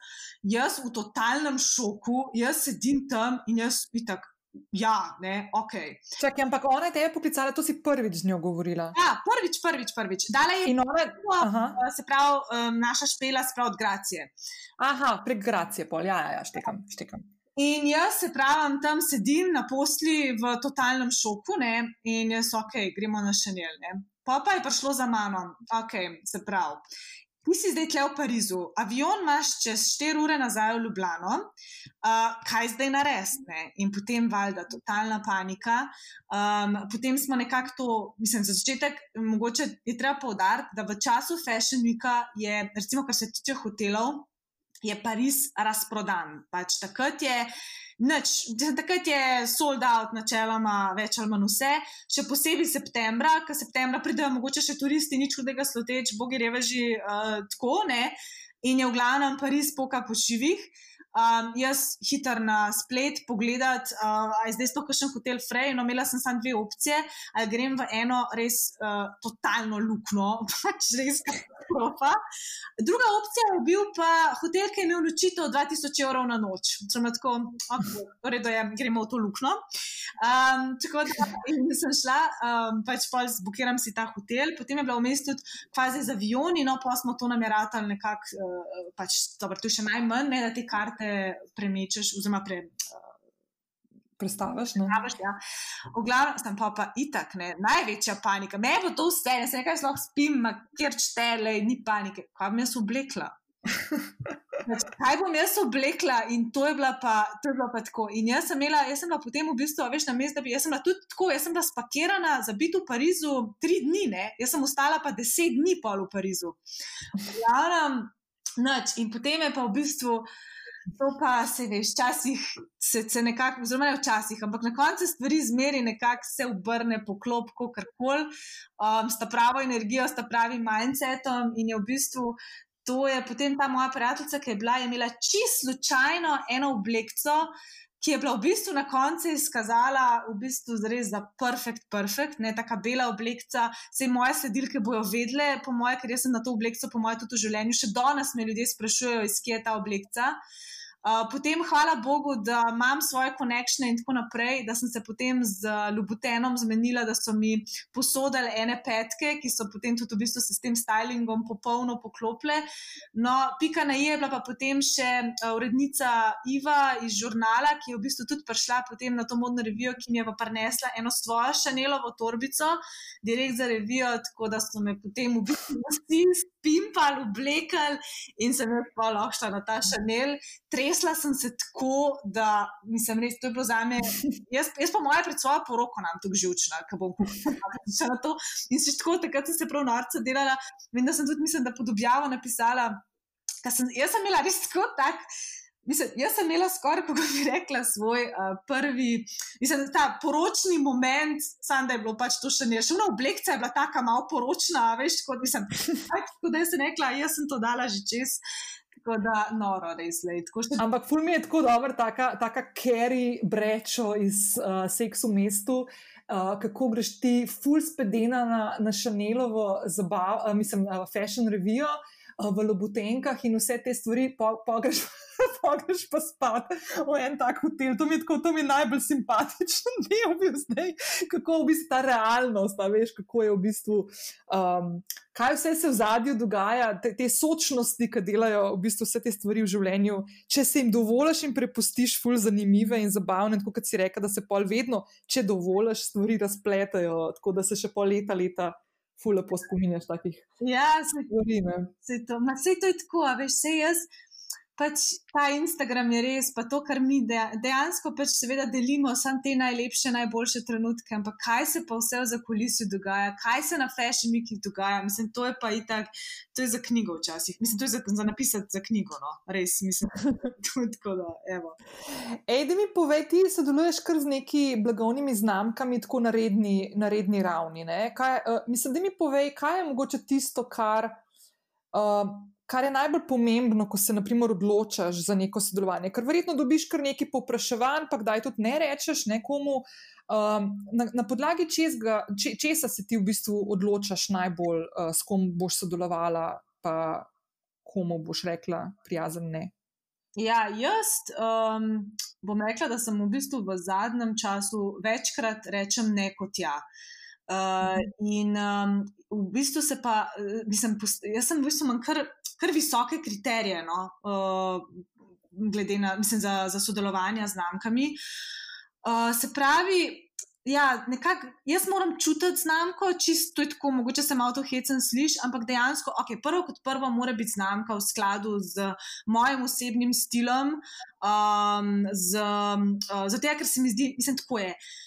jaz v totalnem šoku, jaz sedim tam in jaz pitak. Ja, ne, ok. Čakaj, ampak ona je te poklicala, to si prvič z njo govorila. Ja, prvič, prvič, prvič. Dala je ona, uh, se pravi, um, naša špela, se pravi, od Gracije. Aha, prek Gracije, pol, ja, ja, ja štekam, štekam. In jaz se pravim, tam sedim na posli v totalnem šoku, ne, in jaz, ok, gremo na šanel, ne. Pa pa je prišlo za mano, ok, se pravi. Ti si zdaj tle v Parizu, avion imaš čez 4 ure nazaj v Ljubljano, uh, kaj zdaj narediti? In potem, valjda, totalna panika. Um, potem smo nekako to, mislim, za začetek, mogoče je treba povdariti, da v času Fashion Weeka je, recimo, kar se tiče hotelov, je Pariz razprodan. Pač takrat je. Nič, <laughs> takrat je sold out, načeloma, več ali manj vse, še posebej septembra, ker septembra pridejo mogoče še turisti, nič hudega sloteč, bogi reveži uh, tako, ne. In je v glavnem Pariz poka po živih. Um, jaz hiter na splet pogledati, uh, ali je zdaj to kakšen hotel Frey. No, imela sem samo dve opcije, ali grem v eno res uh, totalno luknjo, <laughs> pač res katastrofa. Druga opcija je bil pa hotel, ki je imel nočitev 2000 evrov na noč. Sem tako, okay, torej, da je, gremo v to luknjo. Um, tako da <laughs> sem šla, um, pač pa zbukiram si ta hotel, potem je bila v mestu tudi kvazi z avioni, no pa smo to nameratali nekako, uh, pač, dobro, je še najmanj, ne da te karte te premečeš, oziroma pre, uh, Predstaviš? Ja. V glavnem sem pa, pa itak, ne, največja panika. Me bo to vse, ne se nekaj lahko spim, kjer čtele, ni panike. Kaj bom jaz oblekla? <laughs> Kaj bom jaz oblekla? In to je bila pa, to je bila pa tako. In jaz sem imela, jaz sem bila potem v bistvu, veš, na mestu, da bi, jaz sem bila tudi tako, jaz sem bila spakirana za biti v Parizu tri dni, ne, jaz sem ostala pa deset dni pol v Parizu. V glavnem, nič. In potem je pa v bistvu. To pa se veš, včasih se, se nekako, oziroma ne včasih, ampak na koncu stvari zmeri nekako se obrne po klopku, kar koli, um, sta pravo energijo, sta pravi mindsetom in je v bistvu. To je potem ta moja prijateljica, ki je bila, je imela čisto slučajno eno oblekco, ki je bila v bistvu na koncu izkazala, v bistvu res za perfekt, perfekt, ne taka bela oblekca. Vse moje sledilke bojo vedle, po moje, ker jaz sem na to oblekco, po moje, tudi v življenju. Še danes me ljudje sprašujejo, iz kje je ta oblekca. Potem, hvala Bogu, da imam svoje konekšne in tako naprej, da sem se potem z Ljubutenom zmenila, da so mi posodili ene petke, ki so potem tudi v bistvu s tem stylingom popolno poklopile. No, pika na je bila pa potem še uh, urednica Iva iz žurnala, ki je v bistvu tudi prišla potem na to modno revijo, ki mi je pa prinesla eno svojo šanelovo torbico, direkt za revijo, tako da so me potem v bistvu vsi spimpali, oblekali in sem jaz pa lahko šla na ta šanel. Tresla sem se tako, da nisem res, to je bilo za me. Jaz, jaz pa moja pred svojo poroko nam tukaj žučna, ki bom <laughs> prišla na to. In se tako, takrat sem se prav norca delala, vem, da sem tudi, mislim, da podobjavo napisala. Sem, jaz sem imela res tako tak. Mislim, jaz sem imela skoraj, <laughs> kako bi rekla, svoj uh, prvi, mislim, ta poročni moment, samo da je bilo pač to še ne. Še ena oblekca je bila tako malo poročna, veš, kot mislim, <laughs> tako da sem rekla, jaz sem to dala že čez. Tako da, noro, res le. Še... Ampak ful mi je tako dobro, taka, taka carry brečo iz uh, seksu mestu. Uh, kako greš ti, full spedena na, na Chanelovo zabav, uh, mislim, uh, fashion review uh, v Lobutenkah in vse te stvari, pa po, greš <laughs> pogreš pa spat v en tak hotel. To mi je, tako, to mi je najbolj simpatičen <laughs> del, bil zdaj, kako v bistvu ta realnost, da veš, kako je v bistvu. Um, Kaj vse se v zadju dogaja, te, te sočnosti, ki delajo v bistvu vse te stvari v življenju, če se jim dovoliš in prepustiš, ful zanimive in zabavne, tako kot si rekel, da se pol vedno, če dovoliš, stvari razpletajo, tako da se še pol leta, leta, ful lepo spominjaš takih. Ja, se stvari. Se to, ma se to je tako, veš, se jaz pač ta Instagram je res, pa to, kar mi dejansko pač seveda delimo, samo te najlepše, najboljše trenutke, ampak kaj se pa vse v zakulisju dogaja, kaj se na fashion weekih dogaja, mislim, to je pa itak, to je za knjigo včasih, mislim, to je za, za napisati za knjigo, no, res, mislim, <laughs> tako da, evo. Ej, da mi povej, ti sodeluješ kar z neki blagovnimi znamkami, tako na redni, na redni ravni, ne, kaj, uh, mislim, da mi povej, kaj je mogoče tisto, kar uh, kar je najbolj pomembno, ko se naprimer, odločaš za neko sodelovanje. Ker verjetno dobiš kar nekaj povpraševanj, pa kdaj tudi ne rečeš nekomu. Um, na, na podlagi česga, če, česa se ti v bistvu odločaš najbolj, uh, s kom boš sodelovala, pa komu boš rekla prijazen ne? Ja, jaz um, bom rekla, da sem v bistvu v zadnjem času večkrat rečem ne kot ja. Uh, in um, v bistvu se pa, mislim, jaz sem v bistvu manj kar kar visoke kriterije, no, uh, glede na, mislim, za, za sodelovanje z znamkami. Uh, se pravi, ja, nekak, jaz moram čutiti znamko, čisto je tako, mogoče se malo to hecen sliš, ampak dejansko, ok, prvo kot prvo mora biti znamka v skladu z mojim osebnim stilom, um, z, uh, zato, ker se mi zdi, mislim, tako je. Uh,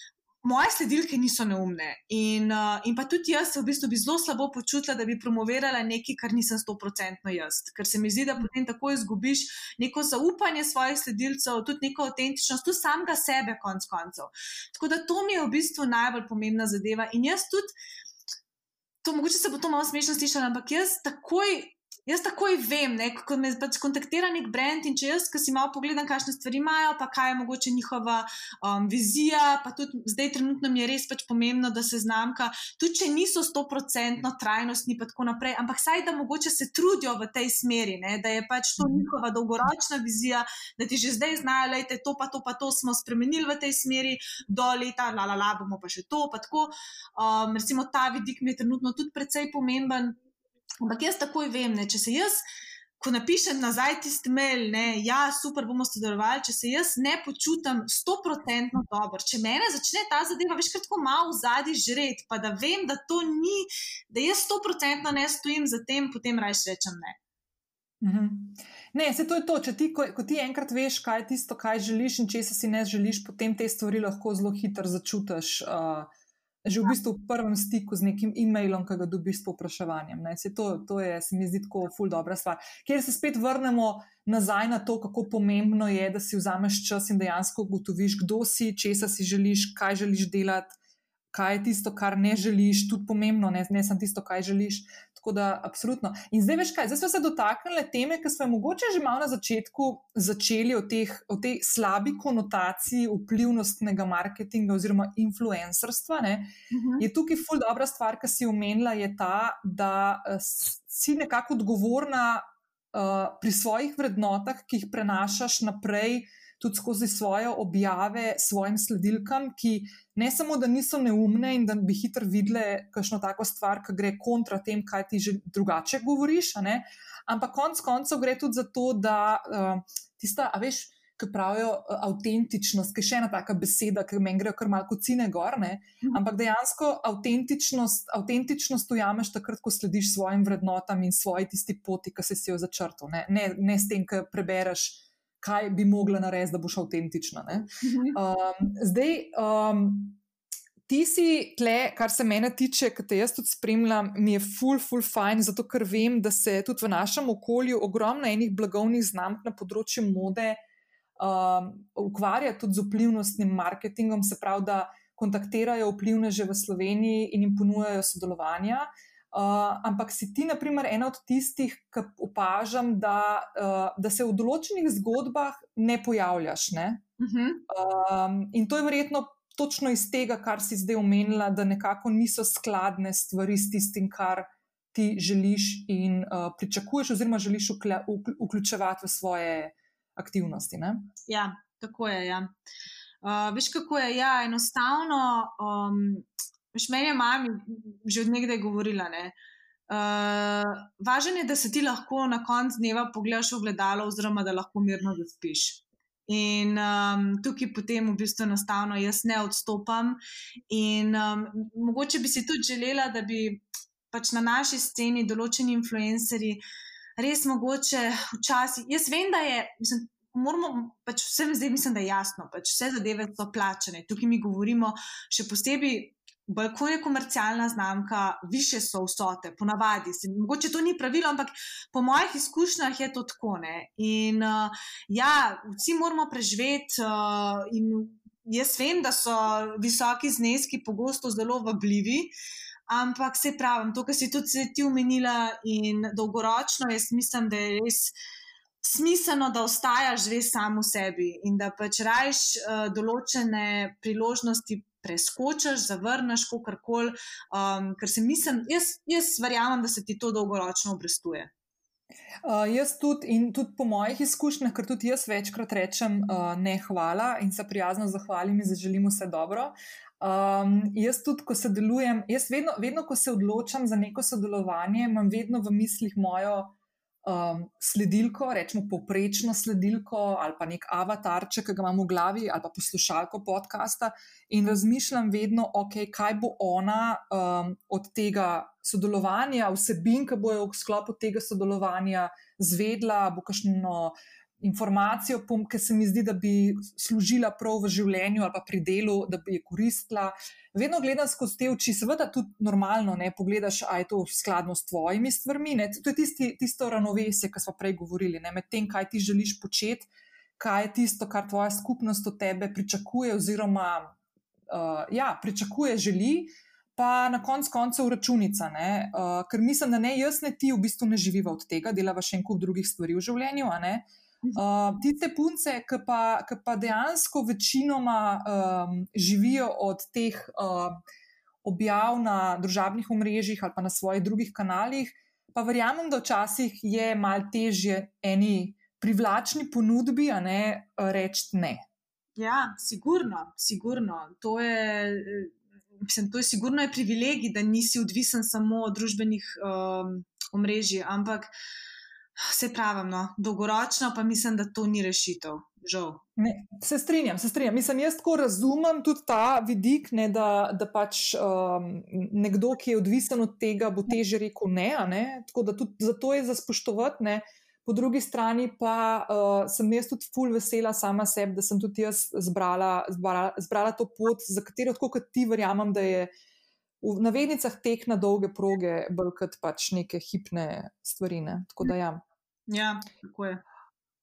moje sledilke niso neumne. In, uh, in pa tudi jaz se v bistvu bi zelo slabo počutila, da bi promovirala nekaj, kar nisem stoprocentno jaz. Ker se mi zdi, da potem tako izgubiš neko zaupanje svojih sledilcev, tudi neko avtentičnost, tudi samega sebe, konc koncev. Tako da to mi je v bistvu najbolj pomembna zadeva. In jaz tudi. To, mogoče se bo to malo smešno slišalo, ampak jaz takoj Jaz takoj vem, ne, ko me pač kontaktira nek brand in če jaz, ki si malo pogledam, kakšne stvari imajo, pa kaj je mogoče njihova um, vizija, pa tudi zdaj trenutno mi je res pač pomembno, da se znamka, tudi če niso stoprocentno trajnostni, pa tako naprej, ampak saj da mogoče se trudijo v tej smeri, ne, da je pač to njihova dolgoročna vizija, da ti že zdaj znajo, da je to pa to, pa to smo spremenili v tej smeri, do leta, la la la, bomo pa še to, pa tako. Um, recimo ta vidik mi je trenutno tudi precej pomemben. Ampak jaz takoj vem, ne, če se jaz, ko napišem nazaj tisti mail, ne, ja, super, bomo sodelovali, če se jaz ne počutim stoprocentno dobro, če mene začne ta zadeva, veš, kako malo v zadnji žret, pa da vem, da to ni, da jaz stoprocentno ne stojim za tem, potem rajš rečem ne. Mhm. Ne, se to je to. Če ti, ko, ko ti enkrat veš, kaj je tisto, kaj želiš in če se si ne želiš, potem te stvari lahko zelo hitro začutiš. Uh, že v bistvu v prvem stiku z nekim e-mailom, ki ga dobiš s popraševanjem. To, to je, se mi zdi, tako ful dobra stvar. Ker se spet vrnemo nazaj na to, kako pomembno je, da si vzameš čas in dejansko ugotoviš, kdo si, česa si želiš, kaj želiš delati, kaj je tisto, kar ne želiš, tudi pomembno, ne, ne samo tisto, kaj želiš. Tako da, absolutno. In zdaj veš kaj, zdaj smo se dotaknili teme, ki smo mogoče že malo na začetku začeli o, teh, o tej slabi konotaciji vplivnostnega marketinga oziroma influencerstva. Uh mhm. -huh. Je tukaj ful dobra stvar, ki si omenila, je ta, da uh, si nekako odgovorna uh, pri svojih vrednotah, ki jih prenašaš naprej tudi skozi svoje objave svojim sledilkam, ki ne samo, da niso neumne in da bi hitro videle kakšno tako stvar, ki gre kontra tem, kaj ti že drugače govoriš, ampak konc koncev gre tudi za to, da uh, tista, a veš. Ki pravijo uh, avtentičnost, ki je še ena taka beseda, ki meni gre kar malce cine gor. Ne? Mhm. Ampak dejansko avtentičnost, avtentičnost ujameš takrat, ko slediš svojim vrednotam in svoji tisti poti, ki si jo začrtal. Ne? Ne, ne s tem, ki prebereš kaj bi mogla narediti, da boš avtentična. Um, zdaj, um, ti si tle, kar se mene tiče, ki te jaz tudi spremljam, mi je full, full fine, zato ker vem, da se tudi v našem okolju ogromno enih blagovnih znamk na področju mode um, ukvarja tudi z vplivnostnim marketingom, se pravi, da kontaktirajo vplivne že v Sloveniji in jim ponujajo sodelovanja. Uh, ampak si ti, na primer, ena od tistih, ki opažam, da, uh, da se v določenih zgodbah ne pojavljaš. Ne? Uh -huh. um, in to je verjetno točno iz tega, kar si zdaj omenila, da nekako niso skladne stvari s tistim, kar ti želiš in uh, pričakuješ, oziroma želiš vključevati v svoje aktivnosti. Ne? Ja, tako je. Ja. Uh, veš, kako je ja, enostavno. Um, Veš, meni je mama že od nekdaj govorila. Ne? Uh, važno je, da se ti lahko na koncu dneva pogledaš v gledalo, oziroma da lahko mirno zaspiš. In um, tukaj potem v bistvu enostavno jaz ne odstopam. In um, mogoče bi si tudi želela, da bi pač na naši sceni določeni influencerji res mogoče včasih. Jaz vem, da je. Mislim, Moramo, pač vsem zdaj mislim, da je jasno, pač vse zadeve so plačene. Tukaj mi govorimo še posebej bolj ko je komercialna znamka, više so vsote, ponavadi. Se, mogoče to ni pravilo, ampak po mojih izkušnjah je to tako. Ne? In uh, ja, vsi moramo preživeti. Uh, jaz vem, da so visoki zneski pogosto zelo vabljivi. Ampak se pravim, to, kar si tudi ti omenila, in dolgoročno, jaz mislim, da je res smiselno, da ostajaš že samo v sebi in da pač rajš uh, določene priložnosti preskočiš, zavrneš, kako koli. Um, ker se mislim, jaz, jaz verjamem, da se ti to dolgoročno obrestuje. Uh, jaz tudi, in tudi po mojih izkušnjah, ker tudi jaz večkrat rečem uh, ne hvala in se prijazno zahvalim in zaželim vse dobro. Um, jaz tudi, ko se delujem, jaz vedno, vedno, ko se odločam za neko sodelovanje, imam vedno v mislih mojo um, sledilko, rečemo poprečno sledilko ali pa nek avatarček, ki ga imam v glavi ali pa poslušalko podcasta in razmišljam vedno, okay, kaj bo ona um, od tega sodelovanja, vsebin, ki bojo v sklopu tega sodelovanja zvedla, bo kakšno informacijo, ki se mi zdi, da bi služila prav v življenju ali pa pri delu, da bi je koristila. Vedno gledam skozi te oči, seveda tudi normalno, ne pogledaš, ali je to skladno s tvojimi stvarmi. Ne? To je tisti, tisto ravnovesje, ki smo prej govorili, med tem, kaj ti želiš početi, kaj je tisto, kar tvoja skupnost od tebe pričakuje, oziroma uh, ja, pričakuje, želi. Pa na koncu koncev računica, uh, ker mislim, da ne jaz, ne ti v bistvu ne živiva od tega, delava še en kup drugih stvari v življenju. Uh, Uh, tiste punce, ki pa, pa dejansko večinoma um, živijo od teh uh, objav na družabnih omrežjih ali pa na svojih drugih kanalih, pa verjamem, da včasih je mal težje eni privlačni ponudbi, a ne reči ne. Ja, sigurno, sigurno. To je, mislim, to je sigurno je privilegij, da nisi odvisen samo od družbenih um, omrežij, ampak. Se pravi, no, dolgoročno pa mislim, da to ni rešitev. Ne, se strinjam, se strinjam. Mislim, jaz tako razumem tudi ta vidik, ne, da, da pač um, nekdo, ki je odvisen od tega, bo teže rekel ne. ne? Tako da tudi zato je za spoštovati. Ne? Po drugi strani pa uh, sem jaz tudi ful vesela sama sebi, da sem tudi jaz zbrala, zbrala, zbrala to pot, za katero, tako kot ti, verjamem, da je v navednicah tek na dolge proge, bolj kot pač neke hipne stvari. Ne? Tako da ja. Ja, tako je.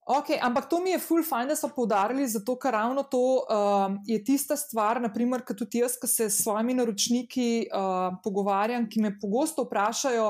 Okay, ampak to mi je ful fajn, da so poudarili, zato ker ravno to um, je tista stvar, naprimer, ki tudi jaz, ki se s svojimi naročniki uh, pogovarjam, ki me pogosto vprašajo,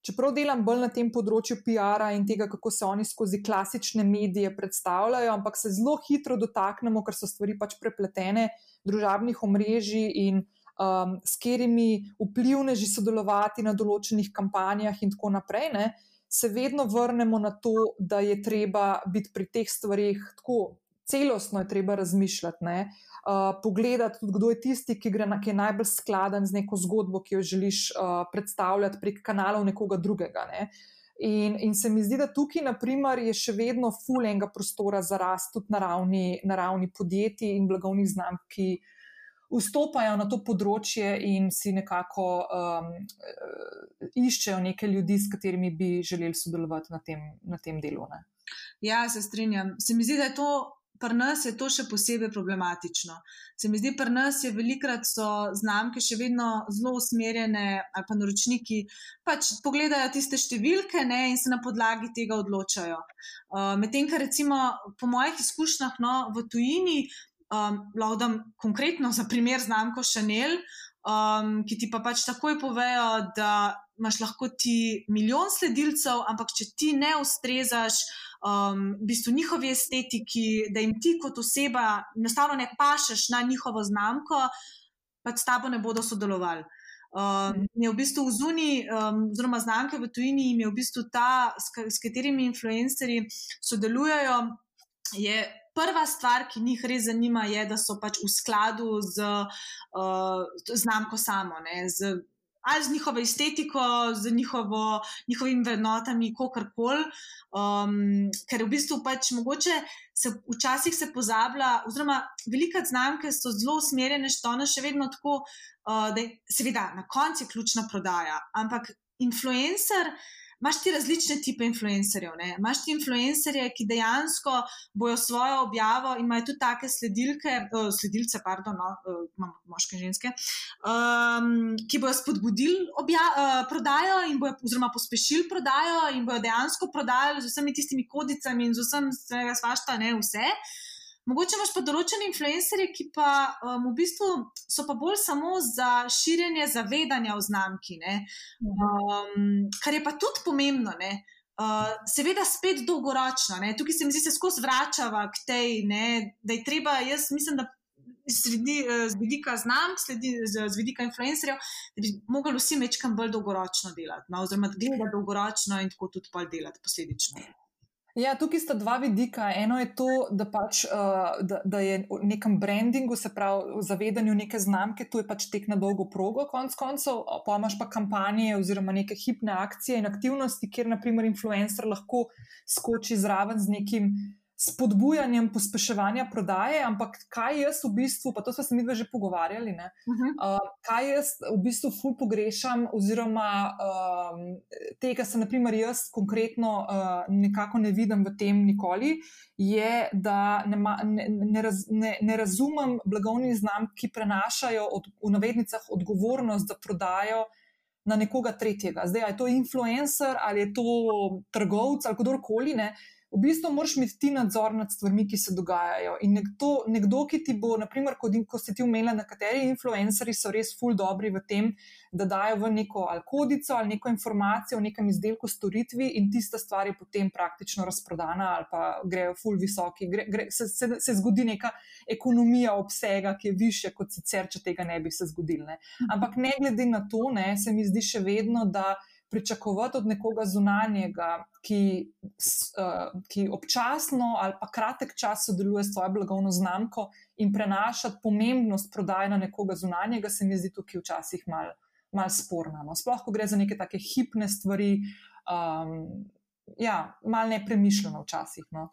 čeprav delam bolj na tem področju PR-a in tega, kako se oni skozi klasične medije predstavljajo, ampak se zelo hitro dotaknemo, ker so stvari pač prepletene, družabnih omrežij in um, s katerimi vplivneži sodelovati na določenih kampanjah in tako naprej. Ne? Se vedno vrnemo na to, da je treba biti pri teh stvarih tako celostno, je treba razmišljati. Uh, pogledati, tudi, kdo je tisti, ki, gre, ki je najbolj skladen z neko zgodbo, ki jo želiš uh, predstavljati prek kanalov nekoga drugega. Ne? In, in se mi zdi, da tukaj, naprimer, je še vedno fulenga prostora za rast tudi na ravni, na ravni podjetij in blagovnih znamk, ki uh, vstopajo na to področje in si nekako um, iščejo neke ljudi, s katerimi bi želeli sodelovati na tem, na tem delu. Ne. Ja, se strinjam. Se mi zdi, da je to. Pri nas je to še posebej problematično. Se mi zdi, pri nas je velikrat so znamke še vedno zelo usmerjene, ali pa naročniki pač pogledajo tiste številke ne, in se na podlagi tega odločajo. Uh, Medtem, kar recimo po mojih izkušnjah no, v tujini, um, lahko konkretno za primer znamko Chanel, um, ki ti pa pač takoj povejo, da imaš lahko ti milijon sledilcev, ampak če ti ne ustrezaš um, v bistvu njihovi estetiki, da jim ti kot oseba enostavno ne pašeš na njihovo znamko, pa s tabo ne bodo sodelovali. Um, je v bistvu v zuni, um, oziroma znamke v tujini, je v bistvu ta, s, s katerimi influencerji sodelujejo, je prva stvar, ki njih res zanima, je, da so pač v skladu z uh, znamko samo, ne, z, ali z njihovo estetiko, z njihovo, njihovimi vrednotami, kako koli. Um, ker v bistvu pač mogoče se včasih se pozablja, oziroma velike znamke so zelo usmerjene, što ono še vedno tako, uh, da je seveda na koncu ključna prodaja, ampak influencer imaš ti različne type influencerjev. Ne? Imaš ti influencerje, ki dejansko bojo svojo objavo in imajo tudi take sledilke, uh, sledilce, pardon, no, uh, imamo moške in ženske, um, ki bojo spodbudili uh, prodajo in bojo, oziroma pospešili prodajo in bojo dejansko prodajali z vsemi tistimi kodicami in z vsem, vsega svašta, ne vse. Mogoče imaš pa določene influencerje, ki pa um, v bistvu so pa bolj samo za širjenje zavedanja o znamki, um, kar je pa tudi pomembno. Uh, seveda, spet dolgoročno. Ne? Tukaj se mi zdi, da se skozi vračava k tej, ne? da je treba, jaz mislim, da sledi, uh, z vidika znamk, sledi, z, z vidika influencerjev, da bi mogli vsi mečkam bolj dolgoročno delati, no? oziroma gledati dolgoročno in tako tudi pa delati posledično. Ja, tukaj sta dva vidika. Eno je to, da, pač, uh, da, da je v nekem brandingu, se pravi, v zavedanju neke znamke, tu je pač tek na dolgo progo, konc koncev, pa imaš pa kampanje oziroma neke hipne akcije in aktivnosti, kjer naprimer influencer lahko skoči zraven z nekim spodbujanjem pospeševanja prodaje, ampak kaj jaz v bistvu, pa to smo se mi že pogovarjali, uh -huh. uh, kaj jaz v bistvu ful pogrešam, oziroma uh, tega se naprimer jaz konkretno uh, nekako ne vidim v tem nikoli, je, da ne, ma, ne, ne, raz, ne, ne razumem blagovnih znamk, ki prenašajo od, v navednicah odgovornost za prodajo. Na nekoga tretjega, zdaj je to influencer ali je to trgovec ali kdorkoli. Uh, v bistvu moraš imeti ti nadzor nad stvarmi, ki se dogajajo. In nekdo, nekdo ki ti bo, naprimer, ko, ko si ti umela, nekateri influencerji so res ful dobri v tem, da dajo v neko ali kodico ali neko informacijo o nekem izdelku, storitvi in tista stvar je potem praktično razprodana ali pa grejo ful visoki, gre, gre, se, se, se zgodi neka ekonomija obsega, ki je više kot sicer, če tega ne bi se zgodilo. Ampak ne glede na to, ne, se mi zdi še vedno, da pričakovati od nekoga zunanjega, ki, uh, ki občasno ali pa kratek čas sodeluje s svojo blagovno znamko in prenašati pomembnost prodaje na nekoga zunanjega, se mi zdi tukaj včasih malo mal sporno. No. Sploh, ko gre za neke take hipne stvari, um, ja, malo nepremišljeno včasih. No,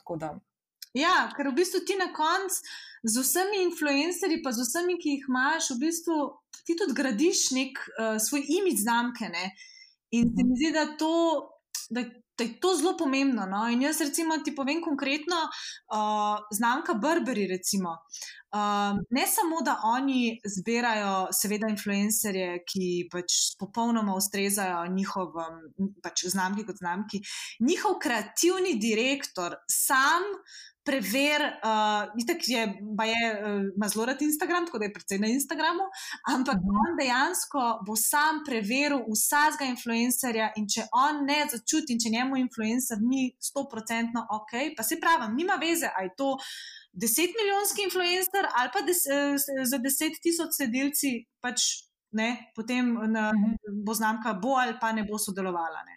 Ja, ker v bistvu ti na koncu z vsemi influencerji, pa z vsemi, ki jih imaš, v bistvu ti tudi gradiš nek uh, svoj imič znamke. Uh, In se mi zdi, da, to, da, da je to zelo pomembno. No? In jaz, recimo, ti povem konkretno, uh, znamka Burberry. Recimo, uh, ne samo, da oni zbirajo, seveda, influencerje, ki pač popolnoma ustrezajo njihovim pač znamki kot znamki, njihov kreativni direktor sam prever, uh, itak je, pa je, uh, ima zelo rad Instagram, tako da je predvsej na Instagramu, ampak mhm. -huh. on dejansko bo sam preveril vsakega influencerja in če on ne začuti in če njemu influencer ni 100% ok, pa se pravi, nima veze, aj to. Deset milijonski influencer ali pa des, eh, za deset tisoč sedilci, pač ne, potem na, mhm. bo znamka bo ali pa ne bo sodelovala. Ne.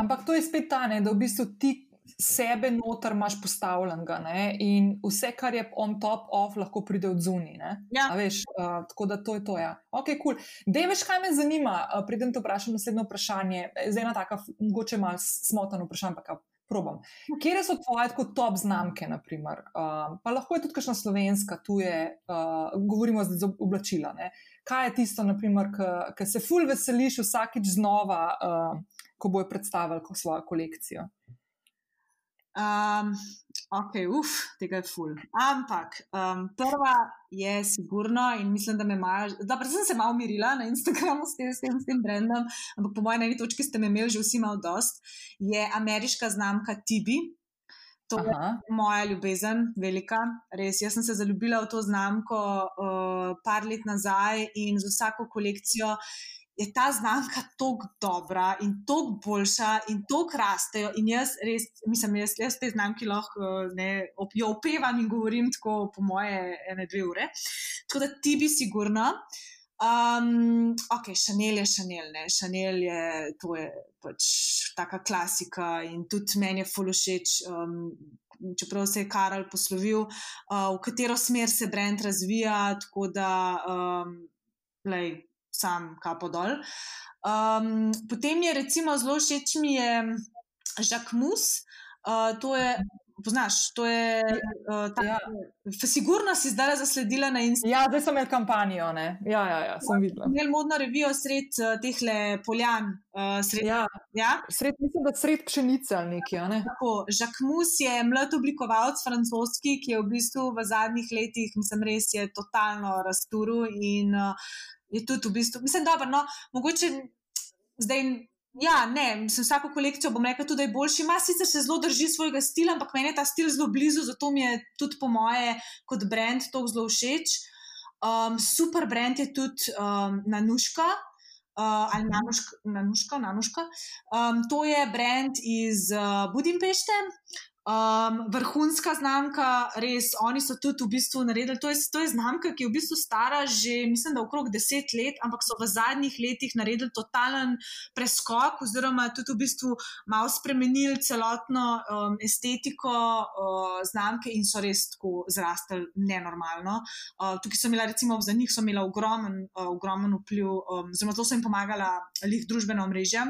Ampak to je spet ta, ne, da v bistvu ti sebe noter imaš postavljenega ne? in vse, kar je on top off, lahko pride od zunaj. Ja. Uh, tako da to je to. Ja. Ok, kul. Cool. Dej veš, kaj me zanima, uh, pridem te vprašati naslednjo vprašanje. Zdaj ena taka, mogoče malo smotano vprašanje, pa probam. Kje so tvoje kot top znamke, naprimer? Uh, pa lahko je tudi kakšna slovenska, tu je, uh, govorimo zdaj za oblačila. Ne? Kaj je tisto, ki se ful veseliš vsakič znova, uh, ko bojo predstavili svojo kolekcijo? Um, ok, uf, tega je ful. Ampak um, prva je sigurno in mislim, da me imaš. Dobro, sem se malo umirila na Instagramu s tem, s tem, s tem brendom, ampak po mojem na eni točki ste me imeli že vsi malo dost. Je ameriška znamka Tibi. To je Aha. moja ljubezen, velika. Res, jaz sem se zaljubila v to znamko uh, par let nazaj in z vsako kolekcijo je ta znamka tako dobra in tako boljša in tako rastejo. In jaz res, mislim, jaz, jaz te znamke lahko ne, jo opevam in govorim tako, po moje, ene dve ure. Tako da ti bi sigurno. Um, ok, Šanel je Šanel, ne, Šanel je, to je pač taka klasika in tudi meni je fulušeč. Um, Čeprav se je Karel poslovil, uh, v katero smer se brend razvija, tako da um, lej, sam kapo dol. Um, potem je recimo zelo všeč mi je Jacques Mus, uh, to je. Poznaš, to je. Uh, ta, ja. Sigurno si zdaj zasledila na Instagramu. Ja, zdaj sem imel kampanjo. Ja, ja, ja, sem videla. Imel modno revijo sred uh, teh le poljan. Uh, sred, ja, ja? Sred, mislim, da sred pšenice ali nekaj. Ne? Tako, Jacques Mus je mlad oblikovalec francoski, ki je v bistvu v zadnjih letih, mislim, res je totalno rasturil in uh, je tudi v bistvu, mislim, dobro, no, mogoče zdaj. Ja, ne, mislim, vsako kolekcijo bom rekel, da je boljši. Ma sicer se zelo drži svojega stila, ampak meni je ta stil zelo blizu, zato mi je tudi po moje kot brand to zelo všeč. Um, super brand je tudi um, Nanuška. Uh, ali nanuška, nanuška, nanuška. Um, to je brand iz uh, Budimpešte, Um, vrhunska znamka, res, oni so tudi v bistvu naredili. To je, to je znamka, ki je v bistvu stara že, mislim, da okrog deset let, ampak so v zadnjih letih naredili totalen preskok, oziroma tudi v bistvu malo spremenili celotno um, estetiko uh, znamke in so res tako zrastali nenormalno. Uh, tukaj so imela, recimo, za njih so imela ogromen, uh, ogromen vpliv, um, zelo so jim pomagala lih družbena omrežja.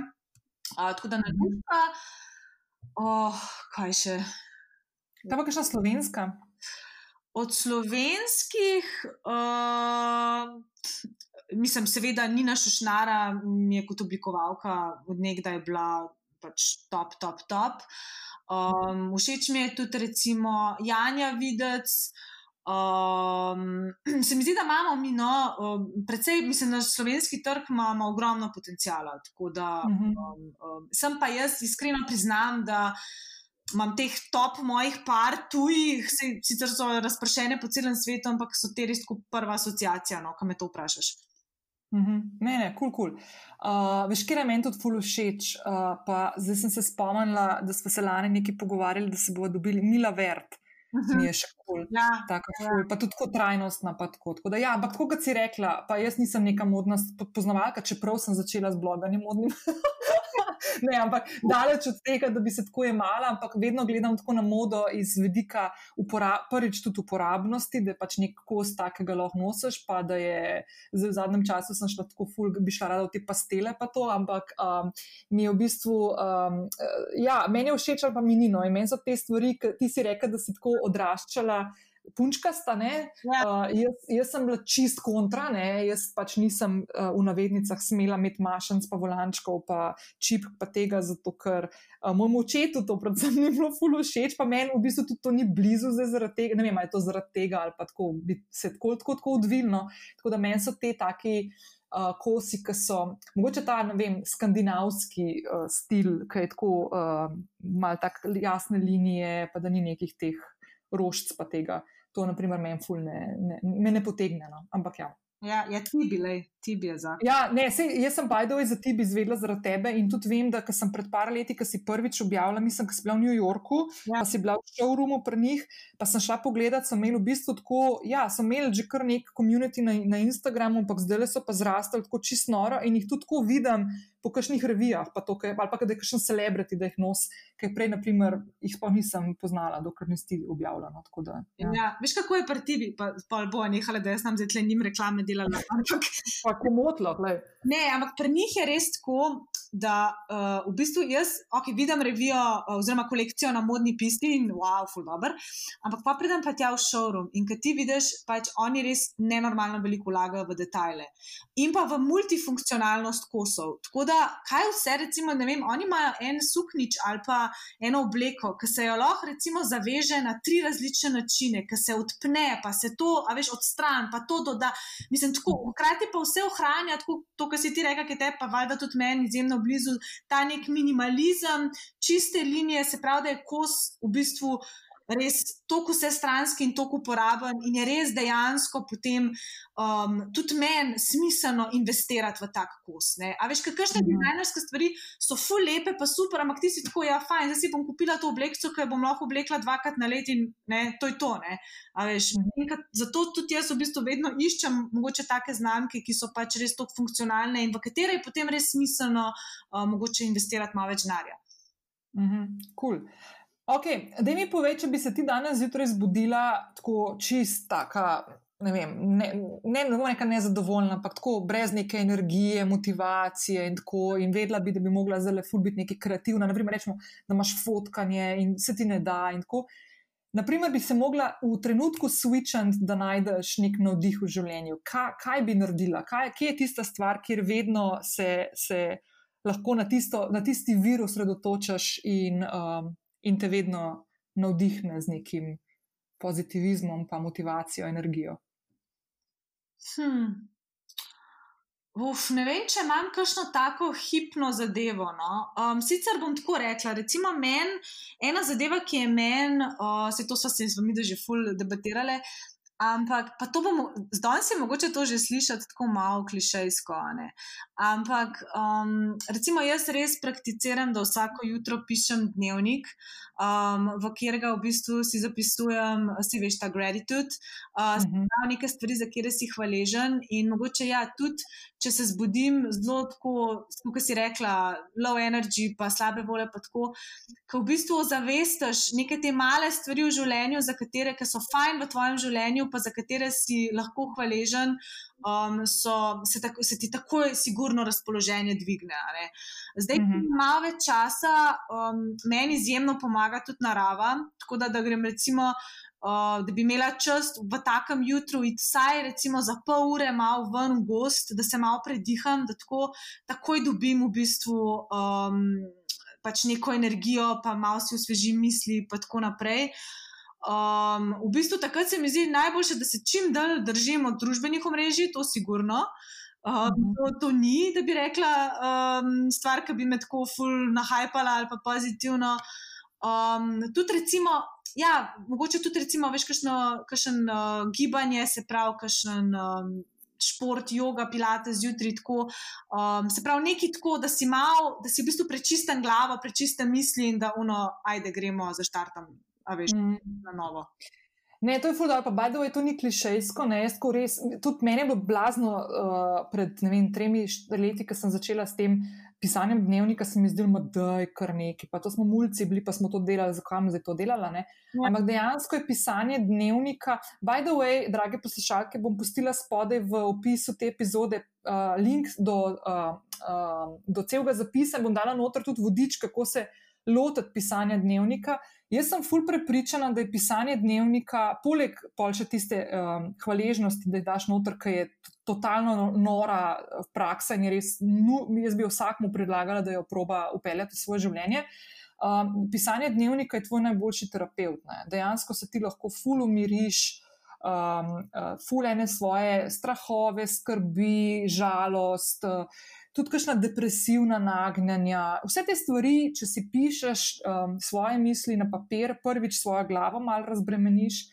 Uh, tako da na njih. Oh, kaj še? Kaj pa kakšna slovenska? Od slovenskih, uh, mislim, seveda, Nina Šušnara mi je kot oblikovalka odnegdaj bila pač top, top, top. Um, všeč mi je tudi, recimo, Janja Videc. Um, <clears throat> se mi zdi, da imamo mi, no, um, predvsej, mislim, da slovenski trg ima, ima ogromno potencijala. Da, um, um, sem pa jaz iskreno priznam, da imam teh top mojih par tujih, sicer so razpršene po celem svetu, ampak so te res kot prva asociacija, no, kam me to vprašaš. Mm -hmm. Ne, ne, kul, cool, kul. Cool. Uh, veš, kje je meni tudi ful všeč. Uh, pa zdaj sem se spomnila, da smo se lani nekaj pogovarjali, da se bodo dobili Mila Vert. Uh -huh. Mi je še kul, cool. ja, ja. pa tudi tako trajnostna. Tako, tako da, ja, ampak tako kot si rekla, pa jaz nisem neka modna poznavalka, čeprav sem začela z bloganjem modnim. <laughs> ne, ampak daleč od tega, da bi se tako imala, ampak vedno gledam tako na modo iz vidika prvič tudi uporabnosti, da je pač nek kos takega lahko nosiš, pa da je v zadnjem času sem šla tako ful, bi šla rada v te pastele pa to, ampak um, mi je v bistvu, um, ja, meni je všeč ali pa minino in meni so te stvari, ti si rekel, da si tako odraščala punčka sta. Ja. Uh, jaz, jaz sem bila čist kontra, ne? jaz pač nisem uh, v navednicah smela imeti mašenc, pa volančkov, pa čip, pa tega, zato ker uh, mojemu očetu to predvsem <laughs> ni bilo fulu všeč, pa meni v bistvu tudi to ni blizu zaradi tega, ne vem, ali je to zaradi tega ali pa tako, bi se tako, tako, tako odvilno. Tako da meni so te taki. Uh, kosi, ki so, mogoče ta, ne vem, skandinavski uh, stil, ki je tako, uh, malo tako jasne linije, pa da ni nekih teh rožc pa tega. To, na primer, meni ne, ne, me ne potegne. No. Ampak ja. Ja, ja ti bi, le, ti bi za. Ja, ne, sej, jaz sem Bajdovej za ti bi izvedela zaradi tebe in tudi vem, da sem pred par leti, ko si prvič objavila, mislim, da si bila v New Yorku, ja. pa si bila v showroomu pri njih, pa sem šla pogledat, so imeli v bistvu tako, ja, so imeli že kar nek komunity na, na Instagramu, ampak zdaj so pa zrastali tako čisto noro in jih tudi tako vidim po kakšnih revijah, pa to, kaj, ali pa da je kakšen celebrity, da jih nos, kaj prej, naprimer, jih pa nisem poznala, dokler nisi objavljala. No, da, ja. Ja, veš, kako je pri tebi, pa, pa bo nehala, da jaz nam zdaj njim reklame delala. <laughs> Ampak, pa komotlo, gledaj. Ne, ampak pri njih je res tako, da uh, v bistvu jaz, ok, vidim revijo uh, oziroma kolekcijo na modni pisti in wow, full dobro, ampak pa pridem pa tja v showroom in kad ti vidiš, pač oni res nenormalno veliko vlagajo v detajle in pa v multifunkcionalnost kosov. Tako da, kaj vse, recimo, ne vem, oni imajo en suknič ali pa eno obleko, ki se jo lahko recimo zaveže na tri različne načine, ki se odpne, pa se to, a veš, odstran, pa to doda. Mislim, tako, hkrati pa vse ohranja, tako to, kar si ti rekel, ki te pa valjda tudi meni izjemno blizu, ta nek minimalizem, čiste linije, se pravi, da je kos v bistvu res tako vse stranski in tako uporaben, in je res dejansko potem um, tudi meni smiselno investirati v tak kos. Ne? A veš, kakšne Mhm. dizajnerske stvari so ful lepe, pa super, ampak ti si tako, ja, fajn, zdaj si bom kupila to obleko, ki jo bom lahko oblekla dvakrat na let in ne, to je to. Ne? A Veš, Mhm. kad- zato tudi jaz v bistvu vedno iščem mogoče take znamke, ki so pač res tako funkcionalne in v katere je potem res smiselno uh, mogoče investirati malo več denarja. Mhm, cool. Okay, da mi povej, če bi se ti danes zjutraj zbudila tako čista, ne vem, ne, ne, ne bom neka nezadovoljna, ampak tako brez neke energije, motivacije in tako, in vedela bi, da bi mogla zelo ful biti nekaj kreativna. Naprimer, rečemo, da imaš fotkanje in se ti ne da in tako. Naprimer, bi se mogla v trenutku switchati, da najdeš nek navdih v življenju. Kaj, kaj bi naredila? Kaj, kje je tista stvar, kjer vedno se, se lahko na, tisto, na tisti vir osredotočaš in, um, in te vedno navdihne z nekim pozitivizmom, pa motivacijo, energijo. Hmm. Uf, ne vem, če imam kakšno tako hipno zadevo. No? Um, sicer bom tako rekla, recimo meni ena zadeva, ki je meni, uh, se to so se z vami že ful debatirale. Ampak, pa to bomo, zdaj se mogoče to že slišati tako malo klišejsko. Ne? Ampak, um, recimo, jaz res prakticiram, da vsako jutro pišem dnevnik, um, v katerega v bistvu si zapisujem, si veš, ta gratitude, uh, Mhm. prav neke stvari, za katere si hvaležen. In mogoče ja, tudi če se zbudim zelo tako, kot si rekla, low energy, pa slabe volje, pa tako, ko v bistvu zavestiš neke te male stvari v življenju, za katere so fajn v tvojem življenju, pa za katere si lahko hvaležen. Um, so, se, tako, se ti takoj, sigurno, razpoloženje dvigne. Zdaj, mm -hmm. malo več časa, um, meni izjemno pomaga tudi narava. Tako da, da grem, recimo, uh, da bi imela čas v takem jutru, iti vsaj recimo za pol ure malo ven v gost, da se malo prediham, da tako, takoj dobim v bistvu. Um, Pač neko energijo, pa malo si osvežim misli, in tako naprej. Um, v bistvu takrat se mi zdi najboljše, da se čim dalj držim od družbenih omrežij, to sigurno. Um, to, to ni, da bi rekla, um, stvar, ki bi me tako ful nahajpala ali pa pozitivno. Um, tudi recimo, ja, mogoče tudi recimo, veš, kakšno uh, gibanje, se pravi, kakšen. Um, Šport, yoga, pilate zjutraj, tako. Um, se pravi, nekaj tako, da si mal, da si v bistvu prečisten glavo, prečisten misli in da uno, ajde, gremo za štartom, a veš, mm. na novo. Ne, to je fuldo, pa bajdo je to ni klišejsko, ne, jaz res, tudi meni je bilo blazno uh, pred, ne vem, tremi leti, ko sem začela s tem pisanjem dnevnika, se mi zdelo, da je kar neki, pa to smo mulci bili, pa smo to delali, zakaj smo zdaj to delali, ne. Ja. Ampak dejansko je pisanje dnevnika, by the way, drage poslušalke, bom pustila spodaj v opisu te epizode uh, link do, uh, uh, do celega zapisa, bom dala noter tudi vodič, kako se lotiti pisanja dnevnika. Jaz sem ful prepričana, da je pisanje dnevnika, poleg polče tiste um, hvaležnosti, da je daš noter, ki je totalno nora praksa in je res, no, jaz bi vsakmu predlagala, da jo proba upeljati v svoje življenje. Um, pisanje dnevnika je tvoj najboljši terapeut. Ne? Dejansko se ti lahko ful umiriš. Um, uh, fulene svoje strahove, skrbi, žalost, uh, tudi kakšna depresivna nagnjanja. Vse te stvari, če si pišeš um, svoje misli na papir, prvič svojo glavo malo razbremeniš.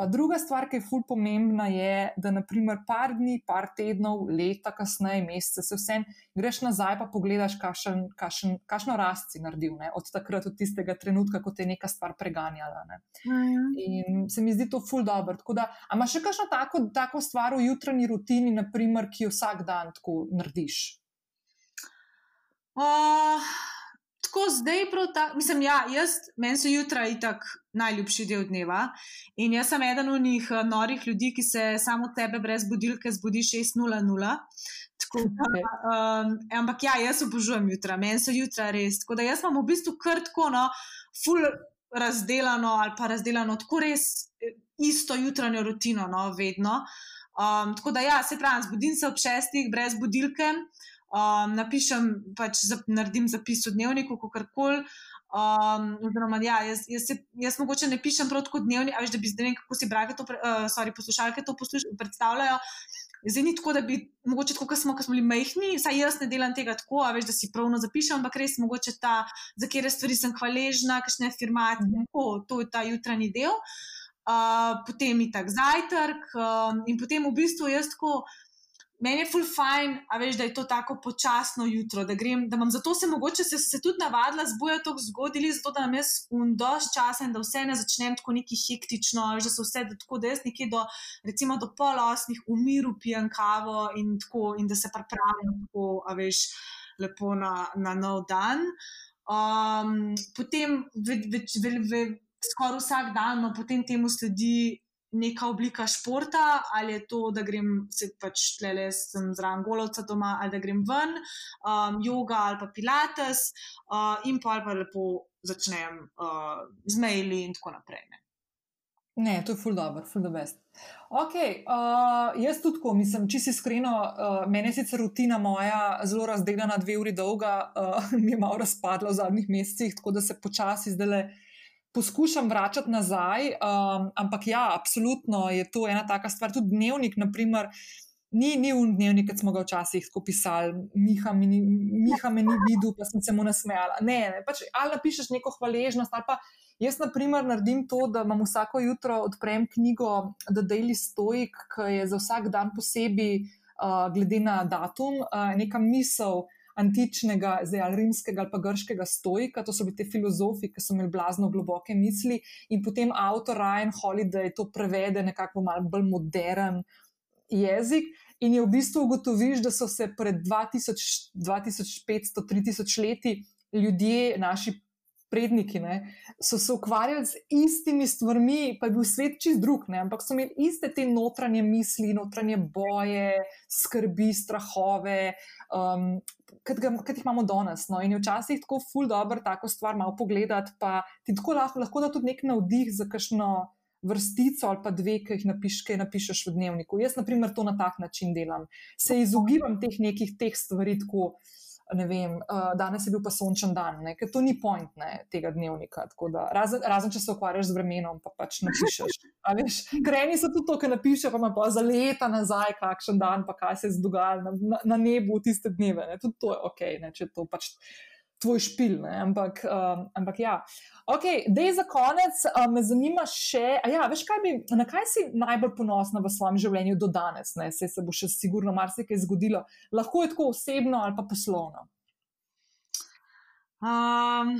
Pa druga stvar, ki je ful pomembna, je, da naprimer par dni, par tednov, leta kasneje, mesece, se vsem greš nazaj pa pogledaš, kašen, kašen, kašno rast si naredil ne? od takrat, od tistega trenutka, ko te je neka stvar preganjala. Ne? Mhm. In se mi zdi to ful dobro. Da, a imaš še kakšno tako, tako stvar v jutranji rutini, naprimer, ki jo vsak dan tako narediš? Uh, tako zdaj, prav tako, mislim, ja, jaz, meni so jutra itak najljubši del dneva. In jaz sem eden od njih norih ljudi, ki se samo tebe brez budilke zbudi 6:00. Tako, Okay. um, ampak ja, jaz obožujem jutra, meni so jutra res. Tako da jaz imam v bistvu kar tako, no, full razdelano ali pa razdelano tako res eh, isto jutranjo rutino, no, vedno. Um, tako da ja, se pravi, zbudim se ob šestih brez budilke. Um, napišem, pač zap, naredim zapis v dnevniku, kako koli. Um, oziroma, ja, jaz, jaz, se, jaz mogoče ne pišem prav tako dnevni, ali da bi zdaj ne vem, kako si brage to, uh, sorry, poslušalke to posluš, predstavljajo. Zdaj ni tako, da bi, mogoče tako, kot smo, ko smo bili majhni, saj jaz ne delam tega tako, veš, da si pravno zapišem, ampak res mogoče ta, za kere stvari sem hvaležna, kakšne afirmacije, mm -hmm. to je ta jutranji del. Uh, potem je tak zajtrk, um, in potem v bistvu jaz tako meni je full fine, a veš, da je to tako počasno jutro, da grem, da imam zato se mogoče se, se tudi navadila zbujati tako zgodili, zato da imam jaz undož časa in da vse ne začnem tako neki hektično, veš, da so vse da tako, da jaz nekje do, recimo do pol osmih v miru pijem kavo in tako, in da se pripravim tako, a veš, lepo na, na nov dan. Um, potem, ve, ve, ve, ve, skoraj vsak dan, no, potem temu sledi neka oblika športa, ali je to, da grem se pač tlele, sem zraven golovca doma, ali da grem ven, um, yoga ali pa pilates, uh, in pa ali pa lepo začnem uh, z maili in tako naprej. Ne. Ne, to je ful dobro, ful the best. Ok, uh, jaz tudi tako mislim, če si iskreno, uh, meni je sicer rutina moja zelo razdeljena, dve uri dolga, uh, <laughs> mi je malo razpadla v zadnjih mesecih, tako da se počasi zdaj le poskušam vračati nazaj, um, ampak ja, absolutno je to ena taka stvar. Tudi dnevnik, naprimer, ni, ni un dnevnik, ki smo ga včasih tako pisali, Miha me ni, Miha me ni videl, pa sem se mu nasmejala. Ne, ne, pač ali napišeš neko hvaležnost ali pa. Jaz, na primer, naredim to, da imam vsako jutro odprem knjigo The Daily Stoic, ki je za vsak dan posebej, uh, glede na datum, uh, neka misel, antičnega, zdaj ali rimskega ali pa grškega stojka, to so bili ti filozofi, ki so imeli blazno globoke misli, in potem avtor Ryan Holiday to prevede nekako malo bolj modern jezik. In je v bistvu ugotoviš, da so se pred 2000, 2500, 3000 leti ljudje, naši predniki, ne, so se ukvarjali z istimi stvarmi, pa je bil svet čist drug, ne, ampak so imeli iste te notranje misli, notranje boje, skrbi, strahove, um, kot jih imamo danes. No. In je včasih tako ful dobro tako stvar malo pogledati, pa ti tako lahko, lahko da tudi nek navdih za kakšno. Vrstico ali pa dve, ki jih napiš, ki napišeš v dnevniku. Jaz, na primer, to na tak način delam. Se izogibam teh nekih teh stvari, tako ne vem, uh, danes je bil pa sončen dan, ne? ker to ni point ne, tega dnevnika. Da, razen, razen, če se ukvarjaš z vremenom, pa pač napišeš. Greni so tudi to, kar napiše, pa ima pa za leta nazaj, kakšen dan, pa kaj se je dogajalo na, na, na nebu tiste dneve. Ne? Tudi to je ok, ne? če to pač tvoj špil. Ampak, um, ampak ja. Ok, da je za konec, um, me zanima še, ja, veš, kaj bi, na kaj si najbolj ponosna v svojem življenju do danes? Se, se bo še sigurno marsikaj zgodilo. Lahko je tako osebno ali pa poslovno. Um,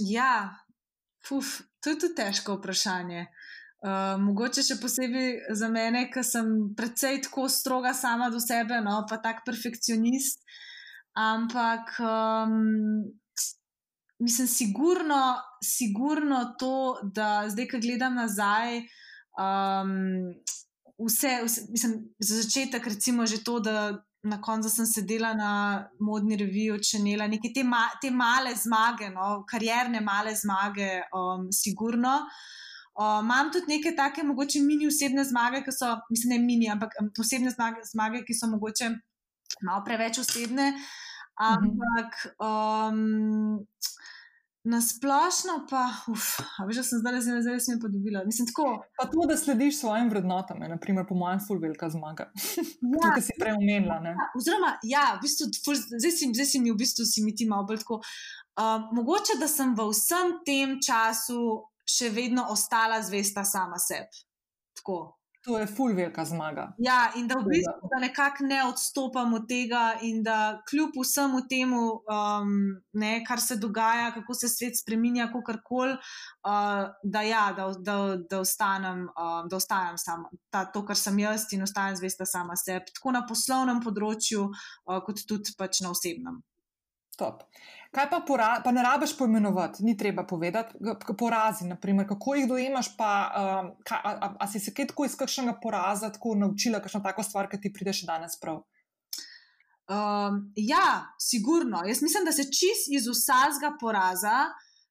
ja, Fuf, to je tudi težko vprašanje. Uh, mogoče še posebej za mene, ki sem precej tako stroga sama do sebe, no, pa tak perfekcionist. Ampak, um, mislim, sigurno, sigurno to, da zdaj, ko gledam nazaj, um, vse, vse, mislim, za začetek, recimo, že to, da na koncu sem sedela na modni reviji od Čenela, neke te, ma, te male zmage, no, karierne male zmage, um, sigurno. Uh, imam tudi neke take, mogoče mini osebne zmage, ki so, mislim, ne mini, ampak um, osebne zmage, zmage, ki so mogoče malo preveč osebne. Uh, Ampak um, na splošno pa, uf, veš, sem zdaj zelo, zelo, zelo podobila. Mislim, tako. Pa to, da slediš svojim vrednotam, je, naprimer, po mojem, ful velika zmaga. <laughs> Ja, to, si prej omenila. Ja, oziroma, ja, v bistvu, ful, zdaj, si, zdaj si mi v bistvu si mi ti malo bolj tako. Um, mogoče, da sem v vsem tem času še vedno ostala zvesta sama sebi. Tako. To je ful velika zmaga. Ja, in da v bistvu da nekako ne odstopamo od tega, in da kljub vsemu temu, um, ne, kar se dogaja, kako se svet spremenja, kako koli, uh, da, ja, da, da, da ostanem, uh, da ostanem sama, ta, to, kar sem jaz, in ostanem zvesta sama sebi, tako na poslovnem področju, uh, kot tudi pač na osebnem. Top. Kaj pa, pora, pa ne rabiš poimenovati, ni treba povedati, porazi, naprimer, kako jih dojemaš, pa um, kaj, a, a, a si se kaj tako iz kakšnega poraza tako naučila, kakšno tako stvar, ki ti prideš danes prav? Um, ja, sigurno. Jaz mislim, da se čist iz vsakega poraza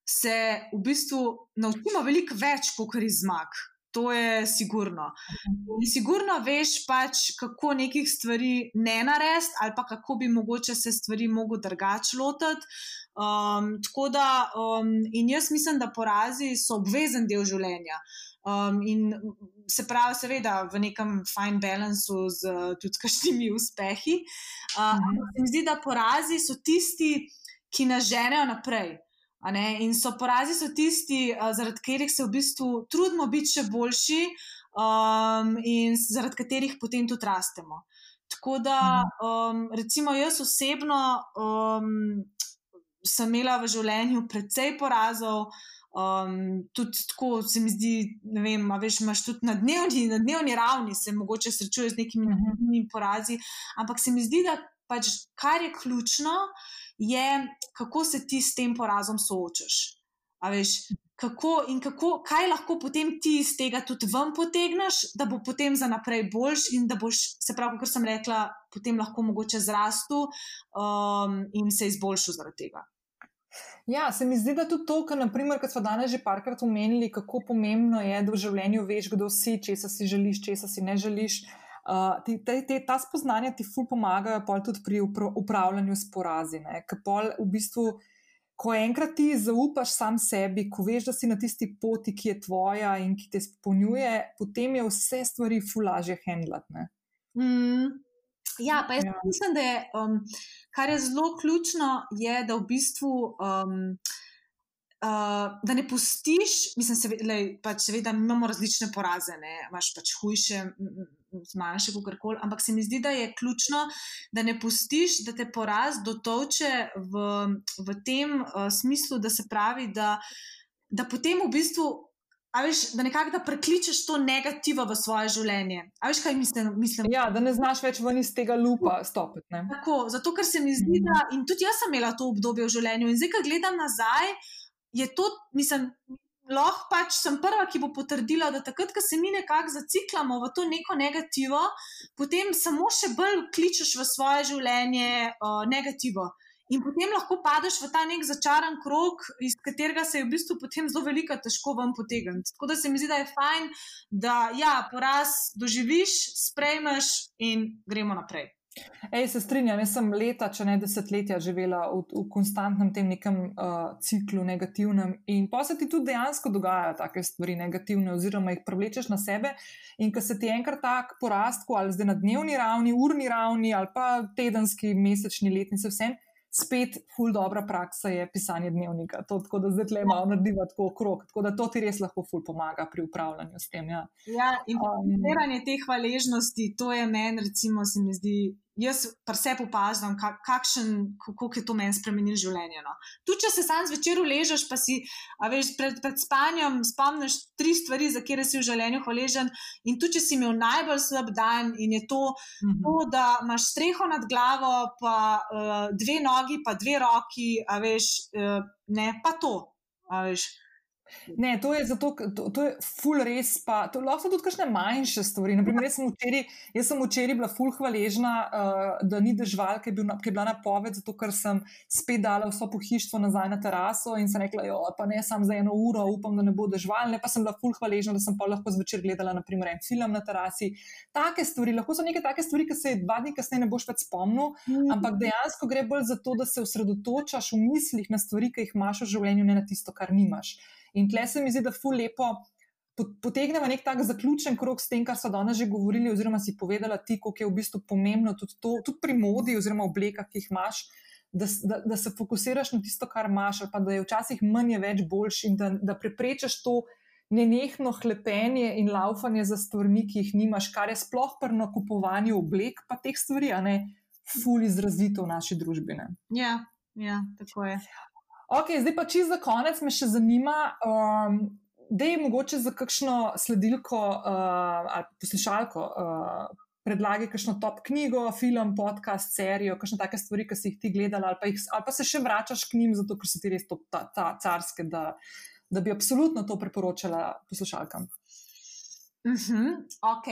se v bistvu naučimo veliko več, kot iz zmag. To je sigurno. In sigurno veš, pač, kako nekih stvari ne narediti, ali pa kako bi mogoče se stvari mogel drugače lotiti. Um, tako da, um, in jaz mislim, da porazi so obvezen del življenja. Um, in se pravi, seveda, v nekem fine balancu z tudi kakšnimi uspehi. Uh, Mhm. ampak se mi zdi, da porazi so tisti, ki nas ženejo naprej. In so porazi so tisti, uh, zaradi katerih se v bistvu trudimo biti še boljši um, in zaradi katerih potem tudi rastemo. Tako da, um, recimo, jaz osebno um, sem imela v življenju precej porazov. Um, tudi tako se mi zdi, ne vem, veš, imaš tudi na dnevni, na dnevni ravni se mogoče srečuješ z nekimi Mhm. uh porazi, ampak se mi zdi, da pač kar je ključno, je, kako se ti s tem porazom soočaš. A veš, kako in kako, kaj lahko potem ti iz tega tudi ven potegneš, da bo potem za naprej boljš in da boš, se pravi, kot sem rekla, potem lahko mogoče zrastu um, in se izboljšal zaradi tega. Ja, se mi zdi, da tudi to, kar naprimer, smo danes že parkrat omenili, kako pomembno je, da v življenju veš, kdo si, česa si želiš, česa si ne želiš. Uh, ti, te, te, ta spoznanja ti ful pomagajo pol tudi pri upra- upravljanju s porazi. ne. Ker pol v bistvu, ko enkrat ti zaupaš sam sebi, ko veš, da si na tisti poti, ki je tvoja in ki te izpolnjuje, potem je vse stvari ful lažje handlati. Mm. Ja, pa jaz Ja. ja. mislim, da je, um, kar je zelo ključno, je, da v bistvu. Um, Uh, da ne pustiš, mislim, seve, lej, pač seveda imamo različne poraze, ne, imaš pač hujše, manjše, kako koli, ampak se mi zdi, da je ključno, da ne pustiš, da te poraz dotoče v, v tem uh, smislu, da se pravi, da, da potem v bistvu, a veš, da nekako da prekličeš to negativo v svoje življenje. A veš, kaj mislim? mislim? Ja, da ne znaš več ven iz tega lupa stopiti. Tako, zato, ker se mi zdi, da in tudi jaz sem imela to obdobje v življenju, in zdaj, ko gledam nazaj, je to, mislim, lahko pač sem prva, ki bo potrdila, da takrat, ko se mi nekako zaciklamo v to neko negativo, potem samo še bolj kličeš v svoje življenje uh, negativo. In potem lahko padeš v ta nek začaran krog, iz katerega se je v bistvu potem zelo veliko težko vam potegniti. Tako da se mi zdi, da je fajn, da ja, poraz doživiš, sprejmeš in gremo naprej. Ej, se strinjam, jaz sem leta, če ne desetletja, živela v, v konstantnem tem nekem uh, ciklu negativnem in pa se ti tudi dejansko dogajajo take stvari negativne, oziroma jih privlečeš na sebe. In ko se ti enkrat tak porast, ali zdaj na dnevni ravni, urni ravni, ali pa tedenski, mesečni, letni, se vsem. Spet, ful dobra praksa je pisanje dnevnika. To, tako da zdaj le malo narediva tako okrog. Tako da to ti res lahko ful pomaga pri upravljanju s tem. Ja. Ja, in Um, zbiranje te hvaležnosti, to je meni, recimo, se mi zdi. Jaz pa opažam, kak, kakšen, kako je to meni spremenilo življenje. No. Tudi, če se sam zvečer uležeš, pa si veš, pred, pred spanjem spomniš tri stvari, za katere si v življenju hvaležen. In tudi, če si imel najbolj slab dan in je to, mhm. to da imaš streho nad glavo, pa uh, dve nogi, pa dve roki, a veš, uh, ne pa to. a veš. Ne, to je zato, to, to je ful res. Pa, to lahko so tudi kakšne manjše stvari. Naprimer, jaz sem včeraj, jaz sem včeraj bila ful hvaležna, uh, da ni dežval, ki je, bil, ki je bila napoved, zato ker sem spet dala vso pohištvo nazaj na teraso in sem rekla, jo, pa ne sam za eno uro, upam, da ne bo dežval. Ne pa sem bila ful hvaležna, da sem pa lahko zvečer gledala naprimer, en film na terasi. Take stvari, lahko so neke take stvari, ki se dva dni kasneje ne boš več spomnil. Ampak dejansko gre bolj za to, da se osredotočaš v mislih na stvari, ki jih imaš v življenju, ne na tisto, kar nimaš. In tle se mi zdi, da ful lepo po- potegnemo nek tak zaključen krok s tem, kar so danes že govorili, oziroma si povedala ti, koliko je v bistvu pomembno tudi, to, tudi pri modi oziroma oblekah, ki jih imaš. Da, da, da se fokusiraš na tisto, kar imaš, ali pa da je včasih manj je več boljš, in da, da preprečiš to nenehno hlepenje in laufanje za stvarmi, ki jih nimaš, kar je sploh pri nakupovanju oblek, pa teh stvari, a ne, ful izrazito v naši družbi. Ne. Ja, ja, tako je. Ok, zdaj pa čisto za konec me še zanima, um, da je mogoče za kakšno sledilko uh, ali poslušalko. Uh, Predlagi kakšno top knjigo, film, podcast, serijo, kakšne take stvari, ki si jih ti gledala, ali pa, jih, ali pa se še vračaš k njim, zato ker so ti res to ta, ta carske, da, da bi absolutno to priporočala poslušalkam. Uh -huh, ok.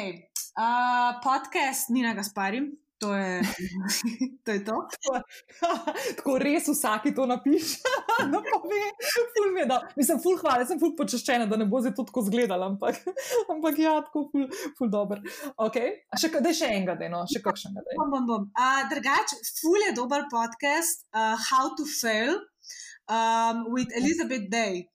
Uh, podcast Nina Gaspari, <laughs> to je to. Je <laughs> to. Tako res vsaki to napiše, <laughs> da pove, ful mi je da. Mislim, ful hvala, sem ful počaščena, da ne bo zdaj to tako zgledala, ampak, ampak ja, tako ful, ful dober. Okay. A Še, ka- daj še enega, daj, no, še kakšnega. Daj. Bom, bom, bom. Uh, drugač, ful je dober podcast uh, How to Fail um, with Elizabeth Day.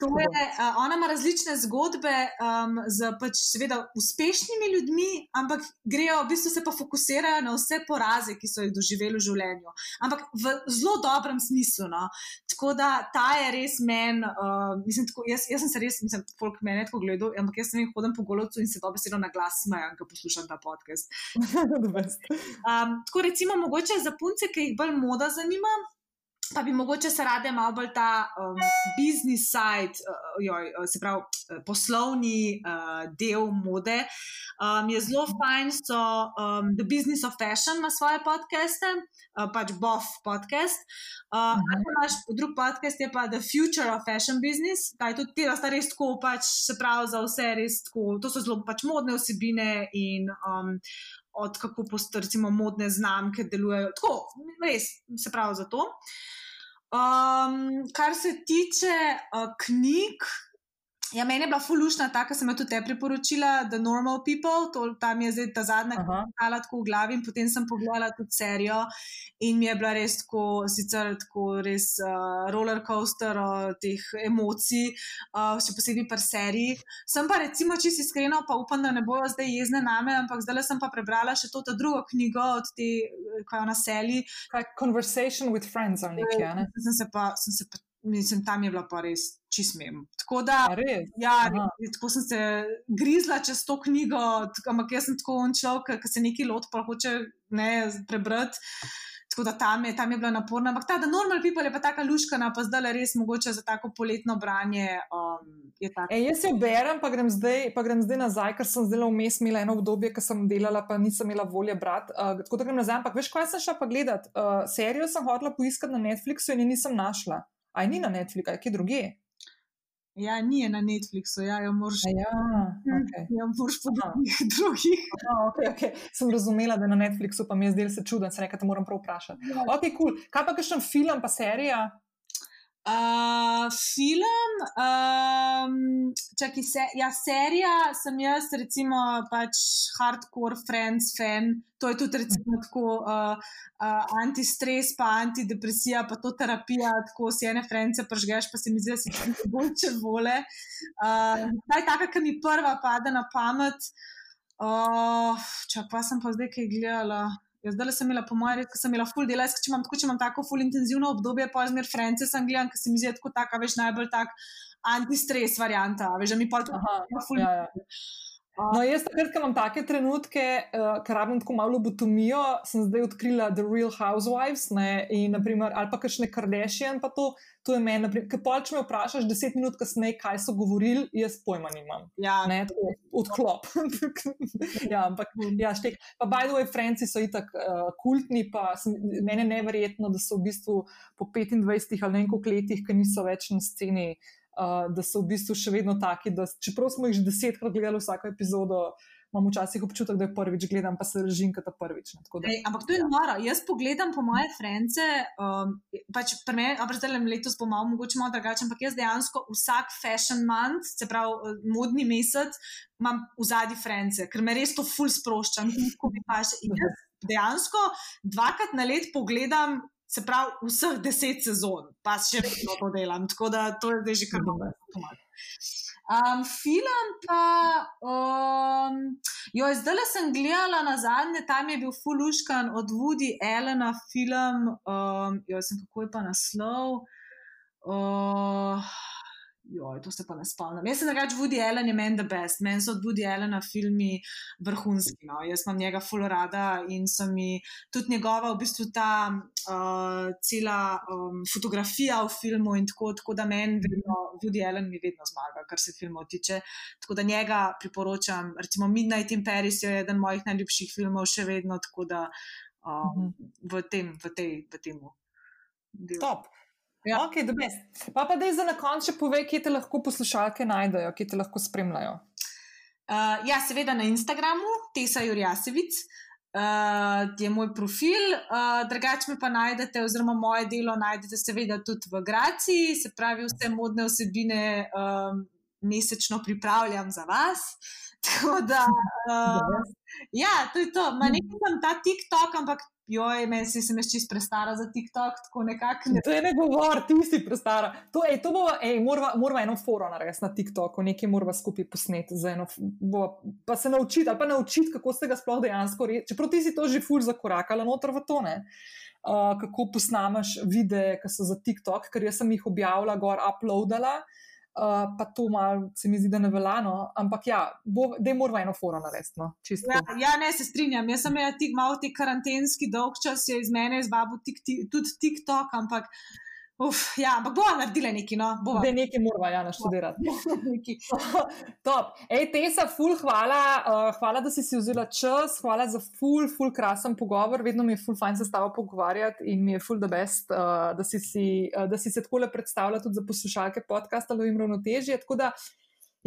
Je, uh, ona ima različne zgodbe um, z pač, seveda uspešnimi ljudmi, ampak grejo, v bistvu se pa fokusirajo na vse poraze, ki so jih doživeli v življenju. Ampak v zelo dobrem smislu. No. Tako da ta je res meni, uh, mislim, tako, jaz, jaz sem se res, mislim, folk meni tako gledal, ampak jaz sem jih hodil po golovcu in se dobro sedel na glas, smajam, ko poslušam ta podcast. <laughs> um, tako recimo, mogoče za punce, ki jih bolj moda zanima pa bi mogoče se rade malo bolj ta um, business side, uh, joj, uh, se pravi, uh, poslovni uh, del mode. Um, je zelo fajn, so um, The Business of Fashion ima svoje podcaste, uh, pač BOF podcast. Uh, uh -huh. Naš drug podcast je pa The Future of Fashion Business, kaj tudi ti, da sta res tako, pač se pravi, za vse res tako. To so zelo pač modne osebine in. Um, Od kako postoji, modne znamke delujejo. Tako, res, se pravi, za to. Um, kar se tiče uh, knjig, ja, meni je bila fulušna ta, ki sem jo tudi te priporočila, The Normal People, to, tam je zdaj ta zadnja, ki je bila tako v glavi. Potem sem pogledala tudi serijo in mi je bila res tako, sicer tako res uh, roller coaster teh emocij, uh, še posebej pri seriji. Sem pa recimo čisto iskrena, pa upam, da ne bojo zdaj jezne name, ampak zdaj sem pa prebrala še to drugo knjigo od te, kaj je na seli. Conversation with friends, ali nekaj. Ne? Sem se pa, sem se pa mislim, tam je bila pa res čismem. Tako da, ja, tako sem se grizla čez to knjigo, ampak jaz sem tako on človek, ki se nekaj lot pa hoče ne, prebrati. Tako da tam je, tam je bila naporna. Ampak ta, da normal people je pa tako luškana, pa zdaj res mogoče za tako poletno branje. Um, e, jaz jo berem, pa grem, zdaj, pa grem zdaj nazaj, ker sem zdaj vmes imela eno obdobje, ki sem delala, pa nisem imela volje brati. Uh, tako da grem nazaj. Ampak veš, kaj sem šla pa gledati? Uh, serijo sem hodila poiskati na Netflixu in je nisem našla. Aj ni na Netflixu, aj kje druge? Ja, ni na Netflixu, ja, jo moraš ja, okay. ja, podati drugih. Okay, okay. Sem razumela, da je na Netflixu, pa mi je zdelo se čudno, se nekaj moram prav vprašati. Ja. Ok, kul. Cool. Kaj pa kakšen film, pa serija? Uh, film, um, čakaj, se, ja, serija sem jaz, recimo, pač hardcore friends fan. To je tudi, recimo, tako uh, uh, antistres, pa antidepresija, pa to terapija, tako si ene frence pržgeš, pa se mi zdi, da si ti <laughs> boljše vole. Uh, ta je taka, ki mi prva pade na pamet. Uh, čakaj, pa sem pa zdaj kaj gledala. Jaz zdaj sem imela, po mojem, res sem imela full dela, če imam tako, če imam tako full intenzivno obdobje, pa zmer France sem gledala, ker se mi zdi tako taka, veš, najbolj tak antistres varianta, veš, da mi pa to full. Ja, ja. No, jaz, takrat, ko imam take trenutke, uh, ker rabim tako malo lobotomijo, sem zdaj odkrila The Real Housewives ne, in, naprimer, ali pa kakšne Kardashian, pa to, to je meni. Ker pa če me vprašaš deset minut kasneje, kaj so govorili, jaz pojma nimam. Ja, ne, tako, odklop. <laughs> ja, ampak, ja, štek. Pa, by the way, Franci so itak uh, kultni, pa meni je neverjetno, da so v bistvu po 25 ali nekaj letih, ki niso več na sceni uh, da so v bistvu še vedno taki. Da, čeprav smo jih že desetkrat gledali vsako epizodo, imam včasih občutek, da je prvič gledam, pa se režim kot prvič. Ne, da... Ej, ampak to je noro. Jaz pogledam po moje frence, um, pač pri meni, a predstavljam letos bo malo, mogoče malo drugače, ampak jaz dejansko vsak fashion month, se pravi uh, modni mesec, imam v zadnji frence, ker me res to ful sprošča. Dejansko dvakrat na let pogledam se pravi, vseh deset sezon, pa še vedno to delam, tako da to je zdaj že kar dobro. Um, film pa, um, jo, zdaj le sem gledala na zadnje, tam je bil Fuluškan od Woody Allena film, um, jo, sem kako je pa naslov. Uh, Joj, to se pa ne spomnim. Jaz sem reč, Woody Allen je meni the best, meni so od Woody Allena filmi vrhunski. No. Jaz imam njega full rada in so mi tudi njegova, v bistvu ta uh, cela um, fotografija v filmu in tako, tako da meni vedno, Woody Allen mi vedno zmaga, kar se filmov tiče. Tako da njega priporočam. Recimo Midnight in Paris je eden mojih najljubših filmov še vedno, tako da um, v tem, v tej, v temu. Top. Ja. Ok, da best. Pa pa da je za na koncu povej, kje te lahko poslušalke najdejo, kje te lahko spremljajo. Uh, ja, seveda na Instagramu, Tesa Jurjasevic. Uh, je moj profil, uh, drugače me pa najdete, oziroma moje delo najdete, seveda, tudi v Graci, se pravi, vse modne osebine um, mesečno pripravljam za vas. <laughs> Tako da, uh, ja, to je to. Ma nekaj sem ta TikTok, ampak joj, meni se je čist prestara za TikTok, tako nekako. Ne. To je ne govor, ti si prestara. To, ej, to bo, ej, morava, morava eno foro narediti na TikToku, nekaj morava skupaj posneti, eno, bo, pa se naučiti, ali pa naučiti, kako se ga sploh dejansko reče. Čeprav ti si to že ful zakorakala noter v tone. Uh, kako posnameš videe, ki so za TikTok, ker jaz sem jih objavila, gor uploadala. Uh, pa to malo se mi zdi, da ne velja, no? ampak ja, da je moralo eno foro narediti. No? Ja, ja, ne se strinjam. Jaz sem imel tik, malo ti karantenski dolg čas, je iz mene izvabil tik, tik, tudi TikTok, ampak Uf, ja, ampak bomo naredili nekaj, no, bomo. Da nekaj moramo, ja, naštudirati. <laughs> <laughs> Top. Ej, Tesa, ful, hvala, uh, hvala, da si si vzela čas, hvala za ful, ful, krasen pogovor. Vedno mi je ful, fajn se s tabo pogovarjati in mi je ful, the best, uh, da, si si, uh, da si se tako le predstavlja tudi za poslušalke podcasta Lovim ravnotežje. Tako da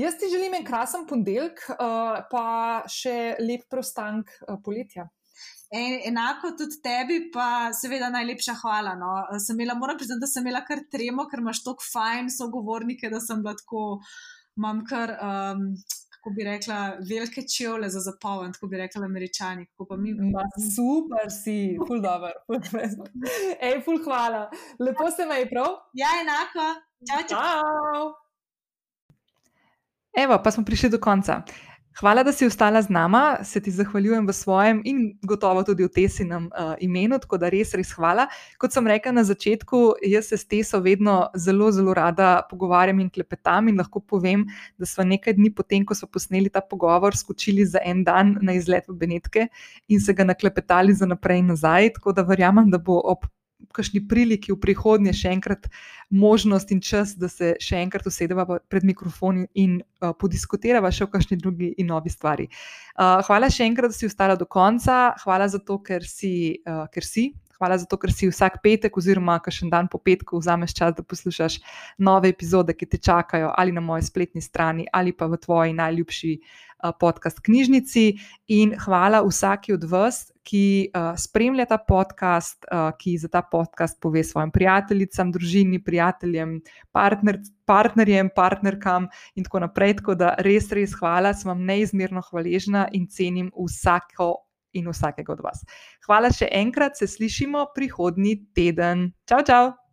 jaz ti želim en krasen ponedeljek, uh, pa še lep preostanek uh, poletja. En, enako tudi tebi, pa seveda najlepša hvala. No. Imela, moram priznati, da sem imela kar tremo, ker imaš tako fajn sogovornike, da sem lahko, imam kar, um, kako bi rekla, velike čevlje za zapoln, tako bi rekla američani. Mi... Ma, super si, ful dobro, ful dobro. Ej, ful hvala. Lepo se me je prav. Ja, enako. Čau, čau. čau. Evo, pa smo prišli do konca. Hvala, da si ostala z nama, se ti zahvaljujem v svojem in gotovo tudi v tesinem uh, imenu, tako da res, res hvala. Kot sem rekla na začetku, jaz se s Teso vedno zelo, zelo rada pogovarjam in klepetam in lahko povem, da smo nekaj dni potem, ko smo posneli ta pogovor, skočili za en dan na izlet v Benetke in se ga naklepetali za naprej in nazaj, tako da verjamem, da bo ob kakšni priliki v prihodnje še enkrat možnost in čas, da se še enkrat usedeva pred mikrofon in uh, podiskutirava še o kakšni drugi in novi stvari. Uh, hvala še enkrat, da si ostala do konca, hvala za to, ker si. Uh, ker si. Hvala za to, ker si vsak petek, oziroma kakšen dan po petku, vzameš čas, da poslušaš nove epizode, ki te čakajo ali na moji spletni strani, ali pa v tvoji najljubši uh, Eh, podcast knjižnici. In hvala vsaki od vas, ki spremlja ta podcast, ki za ta podcast pove svojim prijateljicam, družini, prijateljem, partner, partnerjem, partnerkam in tako naprej. Tako da res, res hvala, sem vam neizmerno hvaležna in cenim vsako. In vsakega od vas. Hvala še enkrat, se slišimo prihodnji teden. Čau, čau!